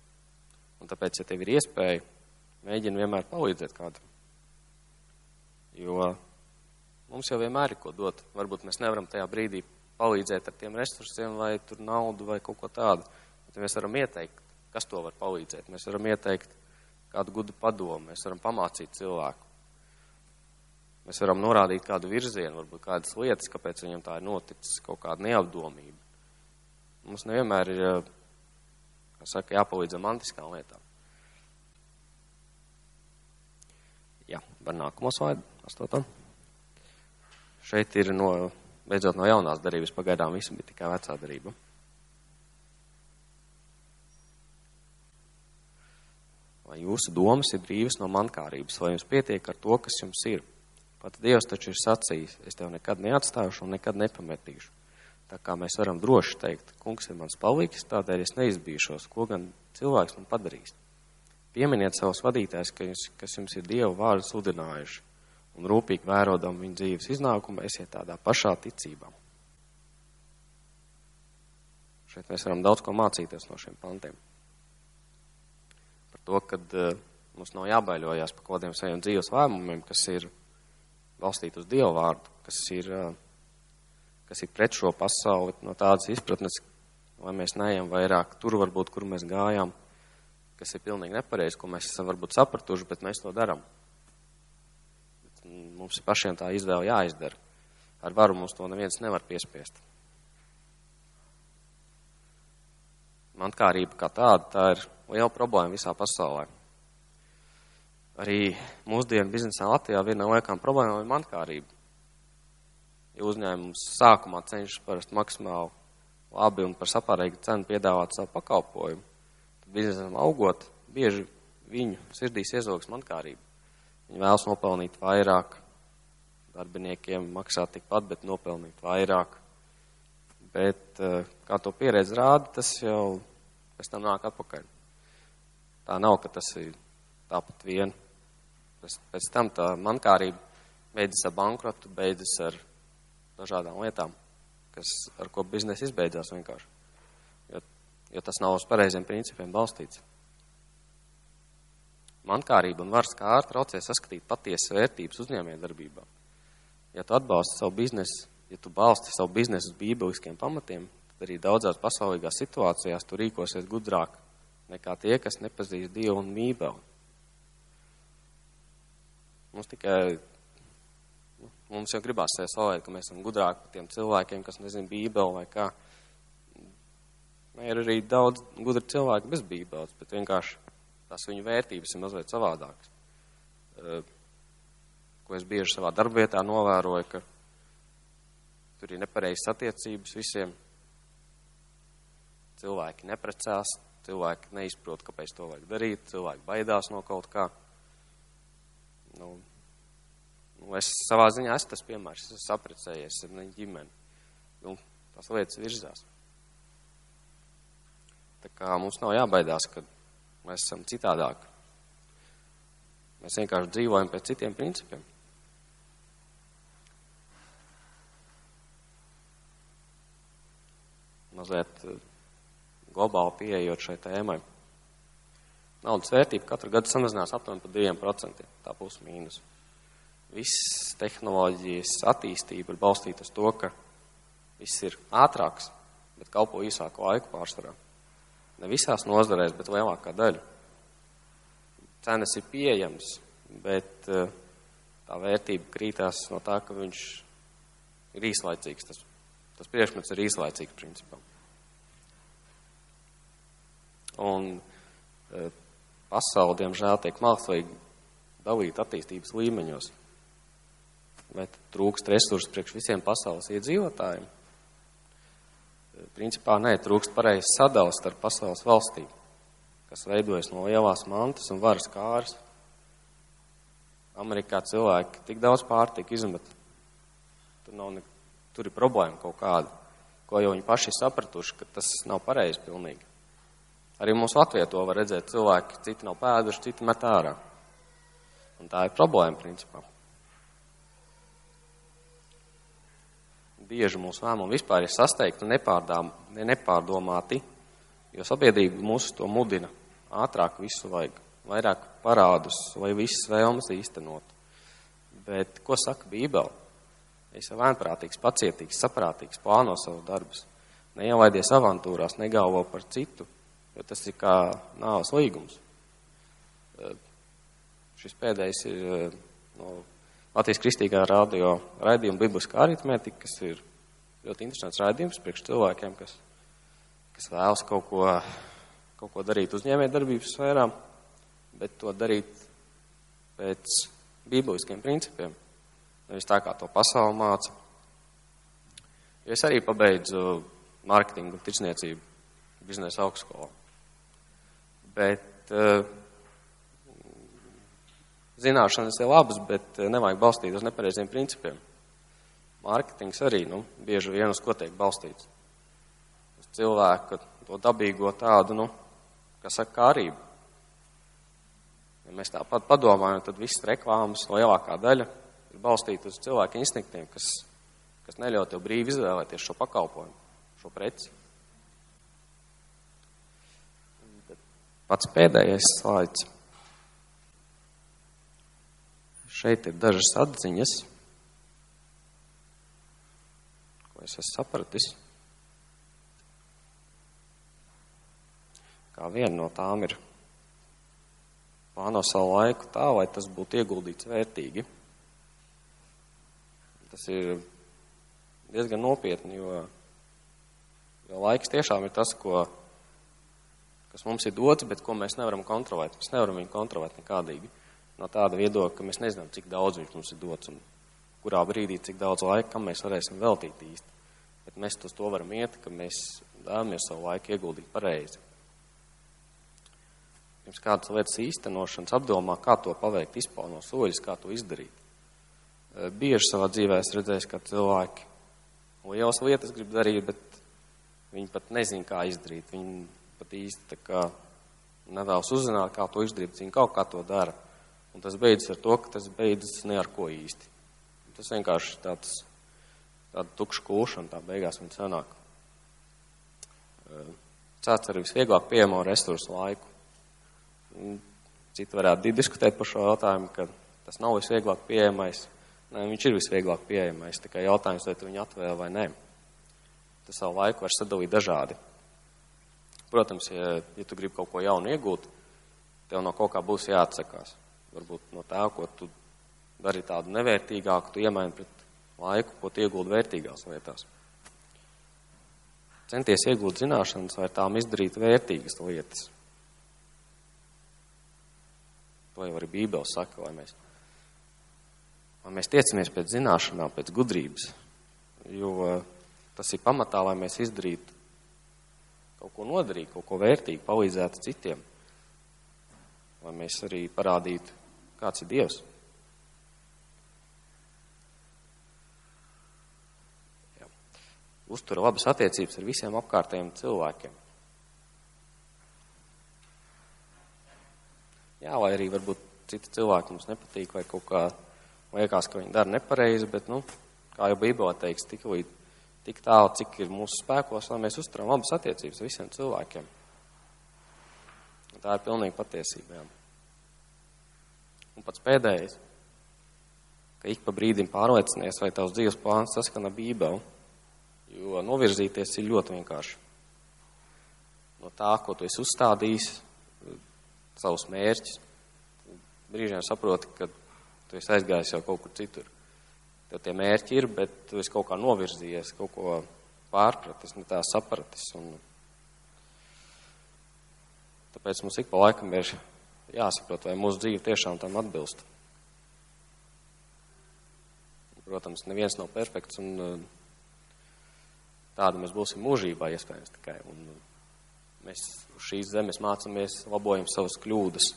C: Un tāpēc, ja tev ir iespēja, mēģini vienmēr palīdzēt kādam. Jo mums jau vienmēr ir ko dot. Varbūt mēs nevaram tajā brīdī palīdzēt ar tiem resursiem vai tur naudu vai kaut ko tādu. Bet mēs varam ieteikt, kas to var palīdzēt. Mēs varam ieteikt kādu gudu padomu, mēs varam pamācīt cilvēku. Mēs varam norādīt kādu virzienu, varbūt kādas lietas, kāpēc viņam tā ir noticis, kaut kāda neapdomība. Mums nevienmēr ir, kā saka, jāpalīdz mantiskām lietām. Jā, var nākamo slaidu, astotam. Šeit ir no, beidzot no jaunās darības, pagaidām visu bija tikai vecā darība. Vai jūsu domas ir brīvas no mankārības, vai jums pietiek ar to, kas jums ir? Pat Dievs taču ir sacījis, es tev nekad neatstāšu un nekad nepametīšu. Tā kā mēs varam droši teikt, kungs ir mans palīgs, tādēļ es neizbīšos, ko gan cilvēks man padarīs. Pieminiet savus vadītājus, kas jums ir Dievu vārdu sludinājuši, un rūpīgi vērodam viņu dzīves iznākumu, esiet tādā pašā ticībā. Šeit mēs varam daudz ko mācīties no šiem pantiem. Par to, ka uh, mums nav jābaiļojās par kaut kādiem saviem dzīves lēmumiem, kas ir balstīti uz Dievu vārdu, kas ir uh, kas ir pret šo pasauli, no tādas izpratnes, lai mēs neejam vairāk tur, varbūt, kur mēs gājām, kas ir pilnīgi nepareizi, ko mēs esam varbūt sapratuši, bet mēs to darām. Mums ir pašiem tā izvēle jāizdara. Ar varu mums to neviens nevar piespiest. Mankārība kā tāda, tā ir liela problēma visā pasaulē. Arī mūsdienu biznesā Latvijā viena no liekām problēmām ir mankārība ja uzņēmums sākumā cenšas parasti maksimāli labi un par sapārīgu cenu piedāvāt savu pakalpojumu, biznesam augot, bieži viņu sirdīs iezogas mankārība. Viņi vēlas nopelnīt vairāk, darbiniekiem maksāt tikpat, bet nopelnīt vairāk. Bet, eh, kā to pieredze rāda, tas jau pēc tam nāk atpakaļ. Tā nav, ka tas ir tāpat vien. Tas, pēc tam tā mankārība beidzas ar bankrotu, beidzas ar dažādām lietām, kas, ar ko biznesa izbeidzās vienkārši. Jo, tas nav uz pareiziem principiem balstīts. Mankārība un varas kārta traucē saskatīt patiesas vērtības uzņēmē darbībā. Ja tu atbalsti savu biznesu, ja tu balsti savu biznesu uz bībeliskiem pamatiem, tad arī daudzās pasaulīgās situācijās tu rīkosies gudrāk nekā tie, kas nepazīst Dievu un mībeli. Mums tikai mums jau gribās slavēt, ka mēs esam gudrāki par tiem cilvēkiem, kas nezina bībeli vai kā. Ir arī daudz gudri cilvēki bez bībeles, bet vienkārši tās viņu vērtības ir mazliet savādākas. Ko es bieži savā darbvietā novēroju, ka tur ir nepareizas attiecības visiem. Cilvēki neprecās, cilvēki neizprot, kāpēc to vajag darīt, cilvēki baidās no kaut kā. Nu, Nu, es savā ziņā esmu tas piemērs, es esmu saprecējies ar ģimeni. Nu, tās lietas virzās. Tā kā mums nav jābaidās, ka mēs esam citādāki. Mēs vienkārši dzīvojam pēc citiem principiem. Mazliet eh, globāli pieejot šai tēmai. Naudas vērtība katru gadu samazinās aptuveni par 2%, tā plus mīnus viss tehnoloģijas attīstība ir balstīta uz to, ka viss ir ātrāks, bet kalpo īsāku laiku pārsvarā. Ne visās nozarēs, bet lielākā daļa. Cenas ir pieejamas, bet uh, tā vērtība krītās no tā, ka viņš ir īslaicīgs. Tas, tas priekšmets ir īslaicīgs, principā. Un e, pasauli, diemžēl, tiek mākslīgi dalīta attīstības līmeņos. Vai trūkst resursu priekš visiem pasaules iedzīvotājiem? Principā nē, trūkst pareizs sadals starp pasaules valstīm, kas veidojas no lielās mantas un varas kāras. Amerikā cilvēki tik daudz pārtika izmet. Tur, nav ne, tur ir problēma kaut kāda, ko jau viņi paši sapratuši, ka tas nav pareizi pilnīgi. Arī mūsu Latvijā to var redzēt cilvēki, citi nav pēduši, citi met ārā. Un tā ir problēma, principā. Bieži mūsu lēmumi vispār ir sasteigti un nepārdomāti, jo sabiedrība mūs to mudina. Ātrāk visu vajag, vairāk parādus, lai visas vēlmes īstenot. Bet ko saka Bībele? Es esmu vēnprātīgs, pacietīgs, saprātīgs, plāno savus darbus. Neielaidies avantūrās, negalvo par citu, jo tas ir kā nāves līgums. Šis pēdējais ir no Latvijas kristīgā radio raidījuma Bibliskā aritmētika, kas ir ļoti interesants raidījums priekš cilvēkiem, kas, kas vēlas kaut ko, kaut ko darīt uzņēmē darbības sfērām, bet to darīt pēc bībliskiem principiem, nevis tā kā to pasauli māca. Jo es arī pabeidzu mārketingu un tirdzniecību biznesa augstskolu. Bet uh, zināšanas ir labas, bet eh, nevajag balstīt uz nepareiziem principiem. Mārketings arī, nu, bieži vien uz ko tiek balstīts. Uz cilvēku to dabīgo tādu, nu, kas saka, kārību. Ja mēs tāpat padomājam, tad viss reklāmas lielākā daļa ir balstīta uz cilvēku instinktiem, kas, kas neļauj tev brīvi izvēlēties šo pakalpojumu, šo preci. Pats pēdējais slaids. Šeit ir dažas atziņas, ko es esmu sapratis. Kā viena no tām ir plāno savu laiku tā, lai tas būtu ieguldīts vērtīgi. Tas ir diezgan nopietni, jo, jo laiks tiešām ir tas, ko kas mums ir dots, bet ko mēs nevaram kontrolēt. Mēs nevaram viņu kontrolēt nekādīgi. No tāda viedokļa, ka mēs nezinām, cik daudz viņš mums ir dots un kurā brīdī, cik daudz laika, kam mēs varēsim veltīt īsti. Bet mēs uz to varam iet, ka mēs vēlamies savu laiku ieguldīt pareizi. Pirms kādas lietas īstenošanas apdomā, kā to paveikt, izpauno soļus, kā to izdarīt. Bieži savā dzīvē es redzēju, ka cilvēki lielas lietas grib darīt, bet viņi pat nezin, kā izdarīt. Viņi pat īsti kā nevēlas uzzināt, kā to izdarīt, viņi kaut kā to dara. Un tas beidzas ar to, ka tas beidzas ne ar ko īsti. Tas vienkārši tāds, tāda tukša kūšana, tā beigās viņa sanāk. Cēts arī visvieglāk pieejamo resursu laiku. Citi varētu diskutēt par šo jautājumu, ka tas nav visvieglāk pieejamais. Nē, viņš ir visvieglāk pieejamais, tikai jautājums, vai tu viņu atvēl vai nē. Tas savu laiku var sadalīt dažādi. Protams, ja, ja tu gribi kaut ko jaunu iegūt, tev no kaut kā būs jāatsakās. Varbūt no tā, ko tu dari tādu nevērtīgāku, tu iemaini pret laiku, ko tu iegūti vērtīgās lietās. Centies iegūt zināšanas, vai tām izdarīt vērtīgas lietas. To jau arī Bībele saka, lai mēs, lai mēs tiecamies pēc zināšanām, pēc gudrības, jo tas ir pamatā, lai mēs izdarītu kaut ko nodarīt, kaut ko vērtīgu, palīdzēt citiem, lai mēs arī parādītu, kāds ir Dievs. Jā. Uztura labas attiecības ar visiem apkārtējiem cilvēkiem. Jā, vai arī varbūt citi cilvēki mums nepatīk vai kaut kā liekas, ka viņi dara nepareizi, bet, nu, kā jau Bībelē teiks, tik līdz tik tālu, cik ir mūsu spēkos, lai mēs uzturam labas attiecības ar visiem cilvēkiem. Tā ir pilnīgi patiesība. Un pats pēdējais, ka ik pa brīdim pārliecinies, vai tavs dzīves plāns saskana Bībeli, Jo novirzīties ir ļoti vienkārši. No tā, ko tu esi uzstādījis, savus mērķus, brīžiem saproti, ka tu esi aizgājis jau kaut kur citur. Tev tie mērķi ir, bet tu esi kaut kā novirzījies, kaut ko pārpratis, ne tā sapratis. Un tāpēc mums ik pa laikam ir jāsaprot, vai mūsu dzīve tiešām tam atbilst. Protams, neviens nav perfekts, un uh, tāda mēs būsim mūžībā iespējams tikai. Un uh, mēs uz šīs zemes mācāmies, labojam savas kļūdas,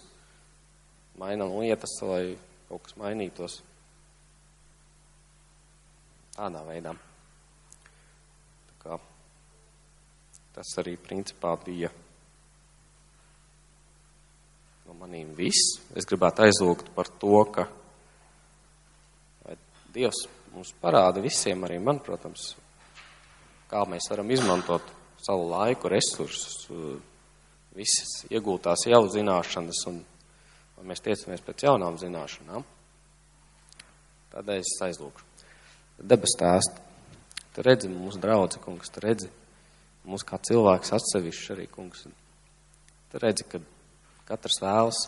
C: mainām lietas, lai kaut kas mainītos. Tādā veidā. Tā kā tas arī principā bija no manīm viss. Es gribētu aizlūgt par to, ka Dievs mums parāda visiem, arī man, protams, kā mēs varam izmantot savu laiku, resursus, visas iegūtās jau zināšanas, un vai mēs tiecamies pēc jaunām zināšanām. Tādēļ es aizlūkšu. Debes tēst, tu redzi mūsu draudzi, kungs, tu redzi mūs kā cilvēks atsevišķi arī, kungs. Tu redzi, ka katrs vēlas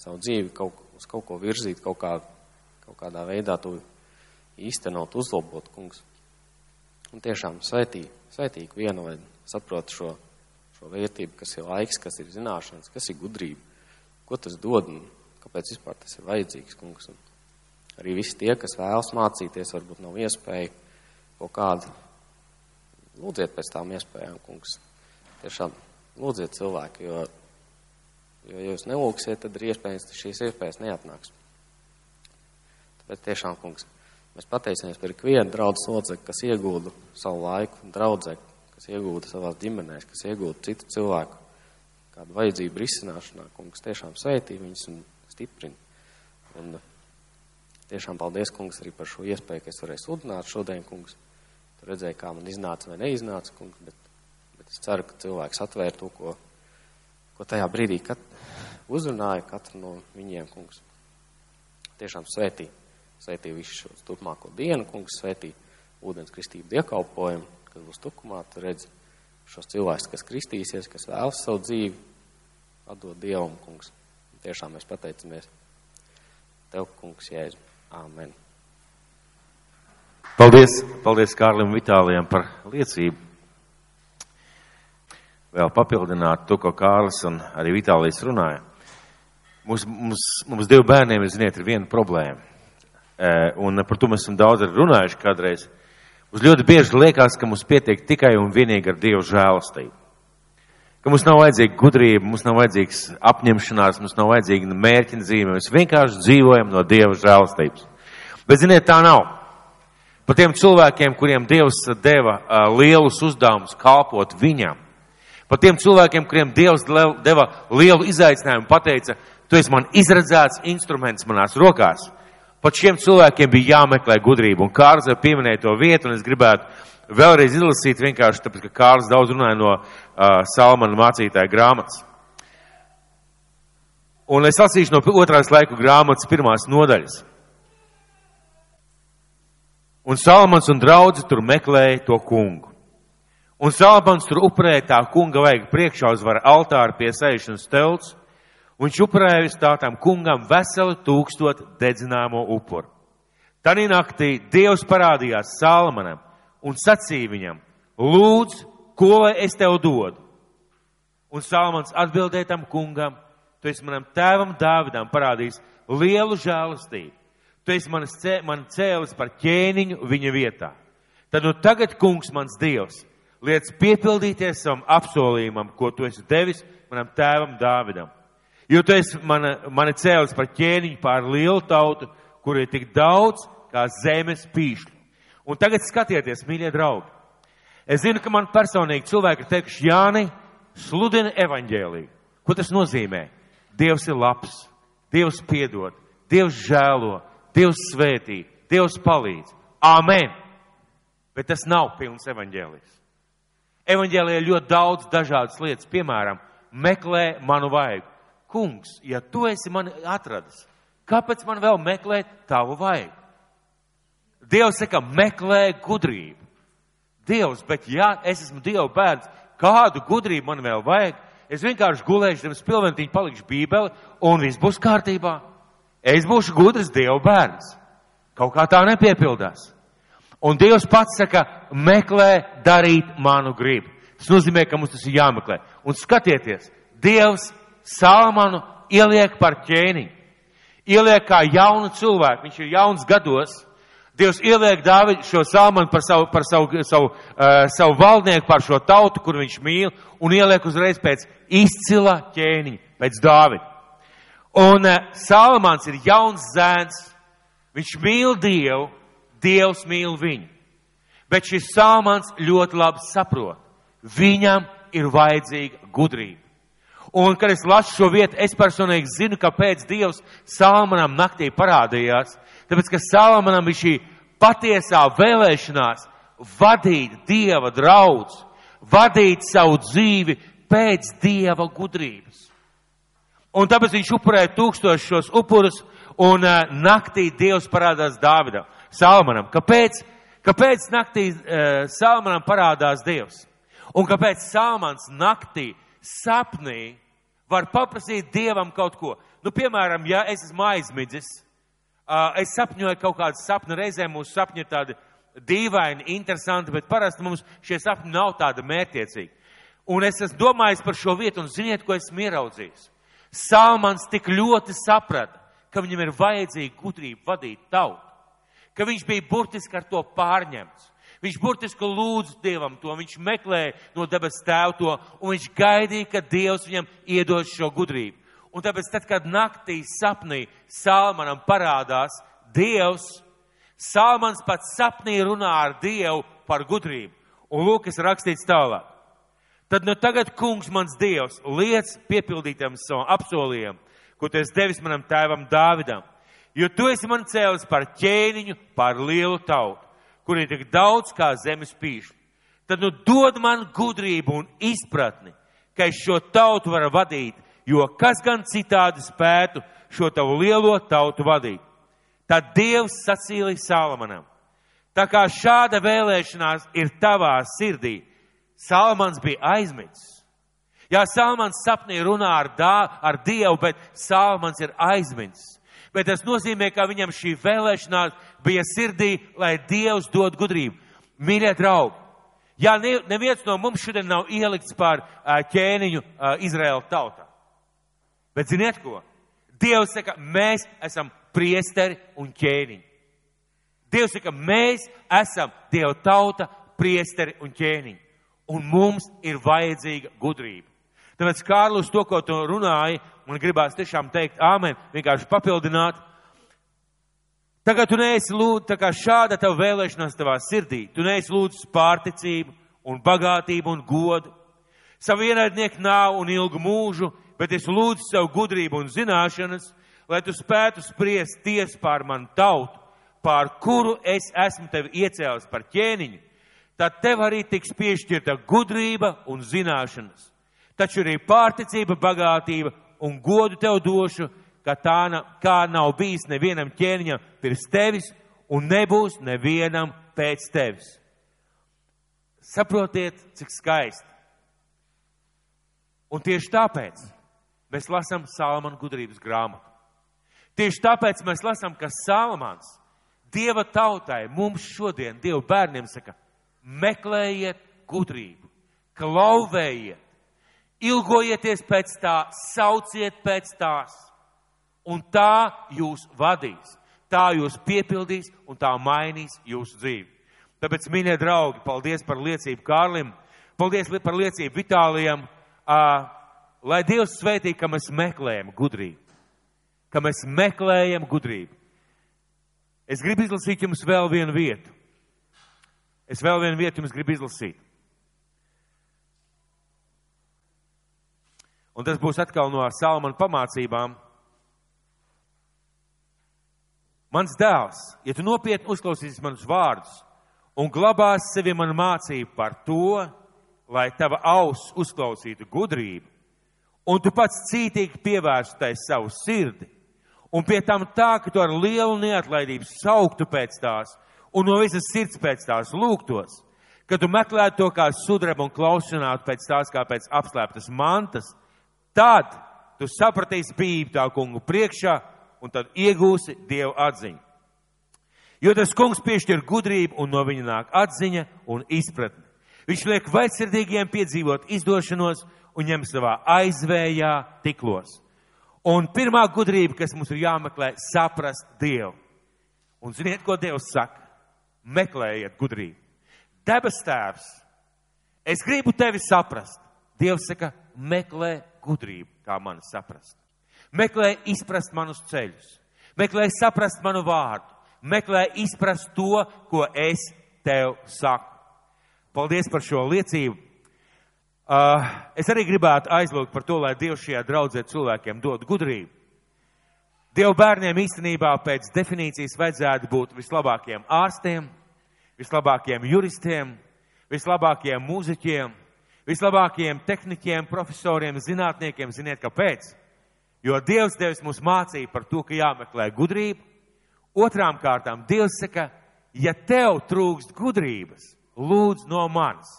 C: savu dzīvi kaut, uz kaut ko virzīt, kaut, kā, kaut kādā veidā tu īstenot, uzlabot, kungs. Un tiešām svētī, svētīgi vienu, lai saprotu šo, šo vērtību, kas ir laiks, kas ir zināšanas, kas ir gudrība, ko tas dod un kāpēc vispār tas ir vajadzīgs, kungs. Un arī visi tie, kas vēlas mācīties, varbūt nav iespēja kaut kādu. Lūdziet pēc tām iespējām, kungs. Tiešām lūdziet cilvēku, jo, jo ja jūs nelūksiet, tad ir iespējams, šīs iespējas neatnāks. Tāpēc tiešām, kungs, Mēs pateicamies par ikvienu draudzes locekli, kas iegūda savu laiku, draudzē, kas iegūda savās ģimenēs, kas iegūda citu cilvēku kādu vajadzību risināšanā, kungs tiešām sveitī viņus un stiprina. Un tiešām paldies, kungs, arī par šo iespēju, ka es varēju sludināt šodien, kungs. Tu redzēji, kā man iznāca vai neiznāca, kungs, bet, bet es ceru, ka cilvēks atvēr to, ko, ko tajā brīdī kat, uzrunāja katru no viņiem, kungs. Tiešām svētī. Svētī visu šo turpmāko dienu, kungs, svētī ūdens kristību diekalpojumu, kas būs tukumā, tu redzi šos cilvēkus, kas kristīsies, kas vēlas savu dzīvi, atdot Dievam, kungs. Tiešām mēs pateicamies Tev, kungs, Jēzu. Āmen.
A: Paldies, paldies Kārlim Vitālijam par liecību. Vēl papildināt to, ko Kārlis un arī Vitālijas runāja. Mums, mums, mums divu bērniem, ziniet, ir viena problēma Eh, un par to mēs esam daudz runājuši kādreiz. Mums ļoti bieži liekas, ka mums pietiek tikai un vienīgi ar Dievu žēlastību. Ka mums nav vajadzīga gudrība, mums nav vajadzīgs apņemšanās, mums nav vajadzīga mērķina dzīve. Mēs vienkārši dzīvojam no Dieva žēlastības. Bet, ziniet, tā nav. Par tiem cilvēkiem, kuriem Dievs deva uh, lielus uzdevumus kalpot viņam, par tiem cilvēkiem, kuriem Dievs deva lielu izaicinājumu, pateica, tu esi man izredzēts instruments manās rokās. Pat šiem cilvēkiem bija jāmeklē gudrība, un Kārls jau pieminēja to vietu, un es gribētu vēlreiz izlasīt vienkārši tāpēc, ka Kārls daudz runāja no uh, Salmana mācītāja grāmatas. Un es lasīšu no otrās laiku grāmatas pirmās nodaļas. Un Salmans un draudzi tur meklēja to kungu. Un Salmans tur upurēja tā kunga vajag priekšā uzvara altāru pie sēšanas telts Viņš upurēja uz tātām kungam veselu tūkstot dedzināmo upuru. Tanī naktī Dievs parādījās Salmanam un sacīja viņam, lūdz, ko lai es tev dodu? Un Salmans atbildēja tam kungam, tu esi manam tēvam Dāvidam parādījis lielu žēlastību. Tu esi man cēlis par ķēniņu viņa vietā. Tad nu tagad, kungs, mans Dievs, liec piepildīties savam apsolījumam, ko tu esi devis manam tēvam Dāvidam Jo tu esi mani, mani cēlis par ķēniņu pār lielu tautu, kur ir tik daudz kā zemes pīšļu. Un tagad skatieties, mīļie draugi. Es zinu, ka man personīgi cilvēki ir teikuši, Jāni, sludina evaņģēliju. Ko tas nozīmē? Dievs ir labs, Dievs piedod, Dievs žēlo, Dievs svētī, Dievs palīdz. Āmen! Bet tas nav pilns evaņģēlijs. Evaņģēlijā ir ļoti daudz dažādas lietas, piemēram, meklē manu vajag kungs, ja tu esi mani atradis, kāpēc man vēl meklēt tavu vajag? Dievs saka, meklē gudrību. Dievs, bet ja es esmu Dieva bērns, kādu gudrību man vēl vajag? Es vienkārši gulēšu zem spilventiņu, palikšu bībeli un viss būs kārtībā. Es būšu gudrs Dieva bērns. Kaut kā tā nepiepildās. Un Dievs pats saka, meklē darīt manu gribu. Tas nozīmē, ka mums tas ir jāmeklē. Un skatieties, Dievs Salmanu ieliek par ķēniņu. Ieliek kā jaunu cilvēku. Viņš ir jauns gados. Dievs ieliek Dāvidu šo Salmanu par savu, par savu, savu, uh, savu valdnieku, par šo tautu, kur viņš mīl, un ieliek uzreiz pēc izcila ķēniņa, pēc Dāvida. Un uh, Salmans ir jauns zēns. Viņš mīl Dievu, Dievs mīl viņu. Bet šis Salmans ļoti labi saprot. Viņam ir vajadzīga gudrība. Un, kad es lasu šo vietu, es personīgi zinu, kāpēc Dievs Salmanam naktī parādījās. Tāpēc, ka Salmanam ir šī patiesā vēlēšanās vadīt Dieva draudz, vadīt savu dzīvi pēc Dieva gudrības. Un tāpēc viņš upurēja tūkstošus šos upurus, un uh, naktī Dievs parādās Dāvidam, Salmanam. Kāpēc? Kāpēc naktī uh, Salmanam parādās Dievs? Un kāpēc Salmans naktī sapnī var paprasīt Dievam kaut ko? Nu, piemēram, ja es esmu aizmidzis, uh, es sapņoju kaut kādu sapni, reizēm mūsu sapņi ir tādi dīvaini, interesanti, bet parasti mums šie sapņi nav tādi mērķiecīgi. Un es esmu domājis par šo vietu un ziniet, ko esmu ieraudzījis. Salmans tik ļoti saprata, ka viņam ir vajadzīga gudrība vadīt tautu, ka viņš bija burtiski ar to pārņemts. Viņš burtiski lūdza Dievam to, viņš meklēja no debes tēvu to, un viņš gaidīja, ka Dievs viņam iedos šo gudrību. Un tāpēc, tad, kad naktī sapnī Salmanam parādās Dievs, Salmans pats sapnī runā ar Dievu par gudrību. Un lūk, kas rakstīts tālāk. Tad nu tagad, kungs, mans Dievs, liec piepildītam savam apsolījumu, ko tu esi devis manam tēvam Dāvidam, jo tu esi man cēlis par ķēniņu, par lielu tautu kur ir tik daudz kā zemes pīšļi. Tad nu dod man gudrību un izpratni, ka es šo tautu varu vadīt, jo kas gan citādi spētu šo tavu lielo tautu vadīt. Tad Dievs sacīlīja Salamanam. Tā kā šāda vēlēšanās ir tavā sirdī, Salamans bija aizmidzis. Jā, Salamans sapnī runā ar, dā, ar Dievu, bet Salamans ir aizmidzis bet tas nozīmē, ka viņam šī vēlēšanās bija sirdī, lai Dievs dod gudrību. Mīļie draugi, ja neviens no mums šodien nav ielikts par ķēniņu Izraēla tautā, bet ziniet ko? Dievs saka, mēs esam priesteri un ķēniņi. Dievs saka, mēs esam Dieva tauta, priesteri un ķēniņi. Un mums ir vajadzīga gudrība. Tāpēc, Kārlis, to, ko tu runāji, man gribās tiešām teikt, āmen, vienkārši papildināt. Tagad tu neesi lūdzu, tā kā šāda tava vēlēšanās tavā sirdī, tu neesi lūdzu pārticību un bagātību un godu. Savu ienaidnieku nav un ilgu mūžu, bet es lūdzu savu gudrību un zināšanas, lai tu spētu spriest ties pār manu tautu, pār kuru es esmu tevi iecēlis par ķēniņu, tad tev arī tiks piešķirta gudrība un zināšanas. Taču arī pārticība, bagātība un godu tev došu, ka tā kā nav bijis nevienam ķēniņam pirms tevis un nebūs nevienam pēc tevis. Saprotiet, cik skaisti. Un tieši tāpēc mēs lasām Salamana gudrības grāmatu. Tieši tāpēc mēs lasām, ka Salamans Dieva tautai, mums šodien, Dieva bērniem saka, meklējiet gudrību, klauvējiet, ilgojieties pēc tā, sauciet pēc tās, un tā jūs vadīs, tā jūs piepildīs un tā mainīs jūsu dzīvi. Tāpēc, mīļie draugi, paldies par liecību Kārlim, paldies par liecību Vitālijam, uh, lai Dievs svētī, ka mēs meklējam gudrību, ka mēs meklējam gudrību. Es gribu izlasīt jums vēl vienu vietu. Es vēl vienu vietu jums gribu izlasīt. Un tas būs atkal no Salmana pamācībām. Mans dēls, ja tu nopietni uzklausīsi manus vārdus un glabās sevi manu mācību par to, lai tava auss uzklausītu gudrību, un tu pats cītīgi pievērstais savu sirdi, un pie tam tā, ka tu ar lielu neatlaidību sauktu pēc tās, un no visas sirds pēc tās lūgtos, Kad tu meklētu to kā sudrabu un klaušanātu pēc tās kā pēc apslēptas mantas, tad tu sapratīsi bību tā kungu priekšā un tad iegūsi Dievu atziņu. Jo tas kungs piešķir gudrību un no viņa nāk atziņa un izpratne. Viņš liek vaļsirdīgiem piedzīvot izdošanos un ņem savā aizvējā tiklos. Un pirmā gudrība, kas mums ir jāmeklē, saprast Dievu. Un ziniet, ko Dievs saka? Meklējiet gudrību. Debes tēvs, es gribu tevi saprast. Dievs saka, meklē gudrību, kā man saprast. Meklē izprast manus ceļus, meklē saprast manu vārdu, meklē izprast to, ko es tev saku. Paldies par šo liecību. Uh, es arī gribētu aizlūgt par to, lai Dievs šajā draudzē cilvēkiem dod gudrību. Dievu bērniem īstenībā pēc definīcijas vajadzētu būt vislabākiem ārstiem, vislabākiem juristiem, vislabākiem mūziķiem, vislabākajiem tehniķiem, profesoriem, zinātniekiem. Ziniet, kāpēc? Jo Dievs devis mums mācību par to, ka jāmeklē gudrība. Otrām kārtām Dievs saka, ja tev trūkst gudrības, lūdz no manis.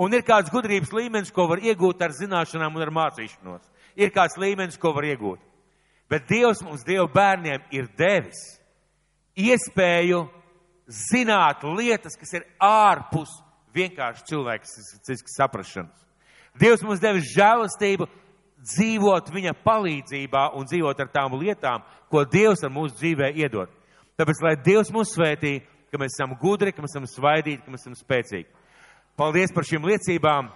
A: Un ir kāds gudrības līmenis, ko var iegūt ar zināšanām un ar mācīšanos. Ir kāds līmenis, ko var iegūt. Bet Dievs mums, Dieva bērniem, ir devis iespēju zināt lietas, kas ir ārpus vienkārši cilvēks saprašanas. Dievs mums devis žēlastību dzīvot viņa palīdzībā un dzīvot ar tām lietām, ko Dievs ar mūsu dzīvē iedod. Tāpēc, lai Dievs mūs svētī, ka mēs esam gudri, ka mēs esam svaidīti, ka mēs esam spēcīgi. Paldies par šīm liecībām!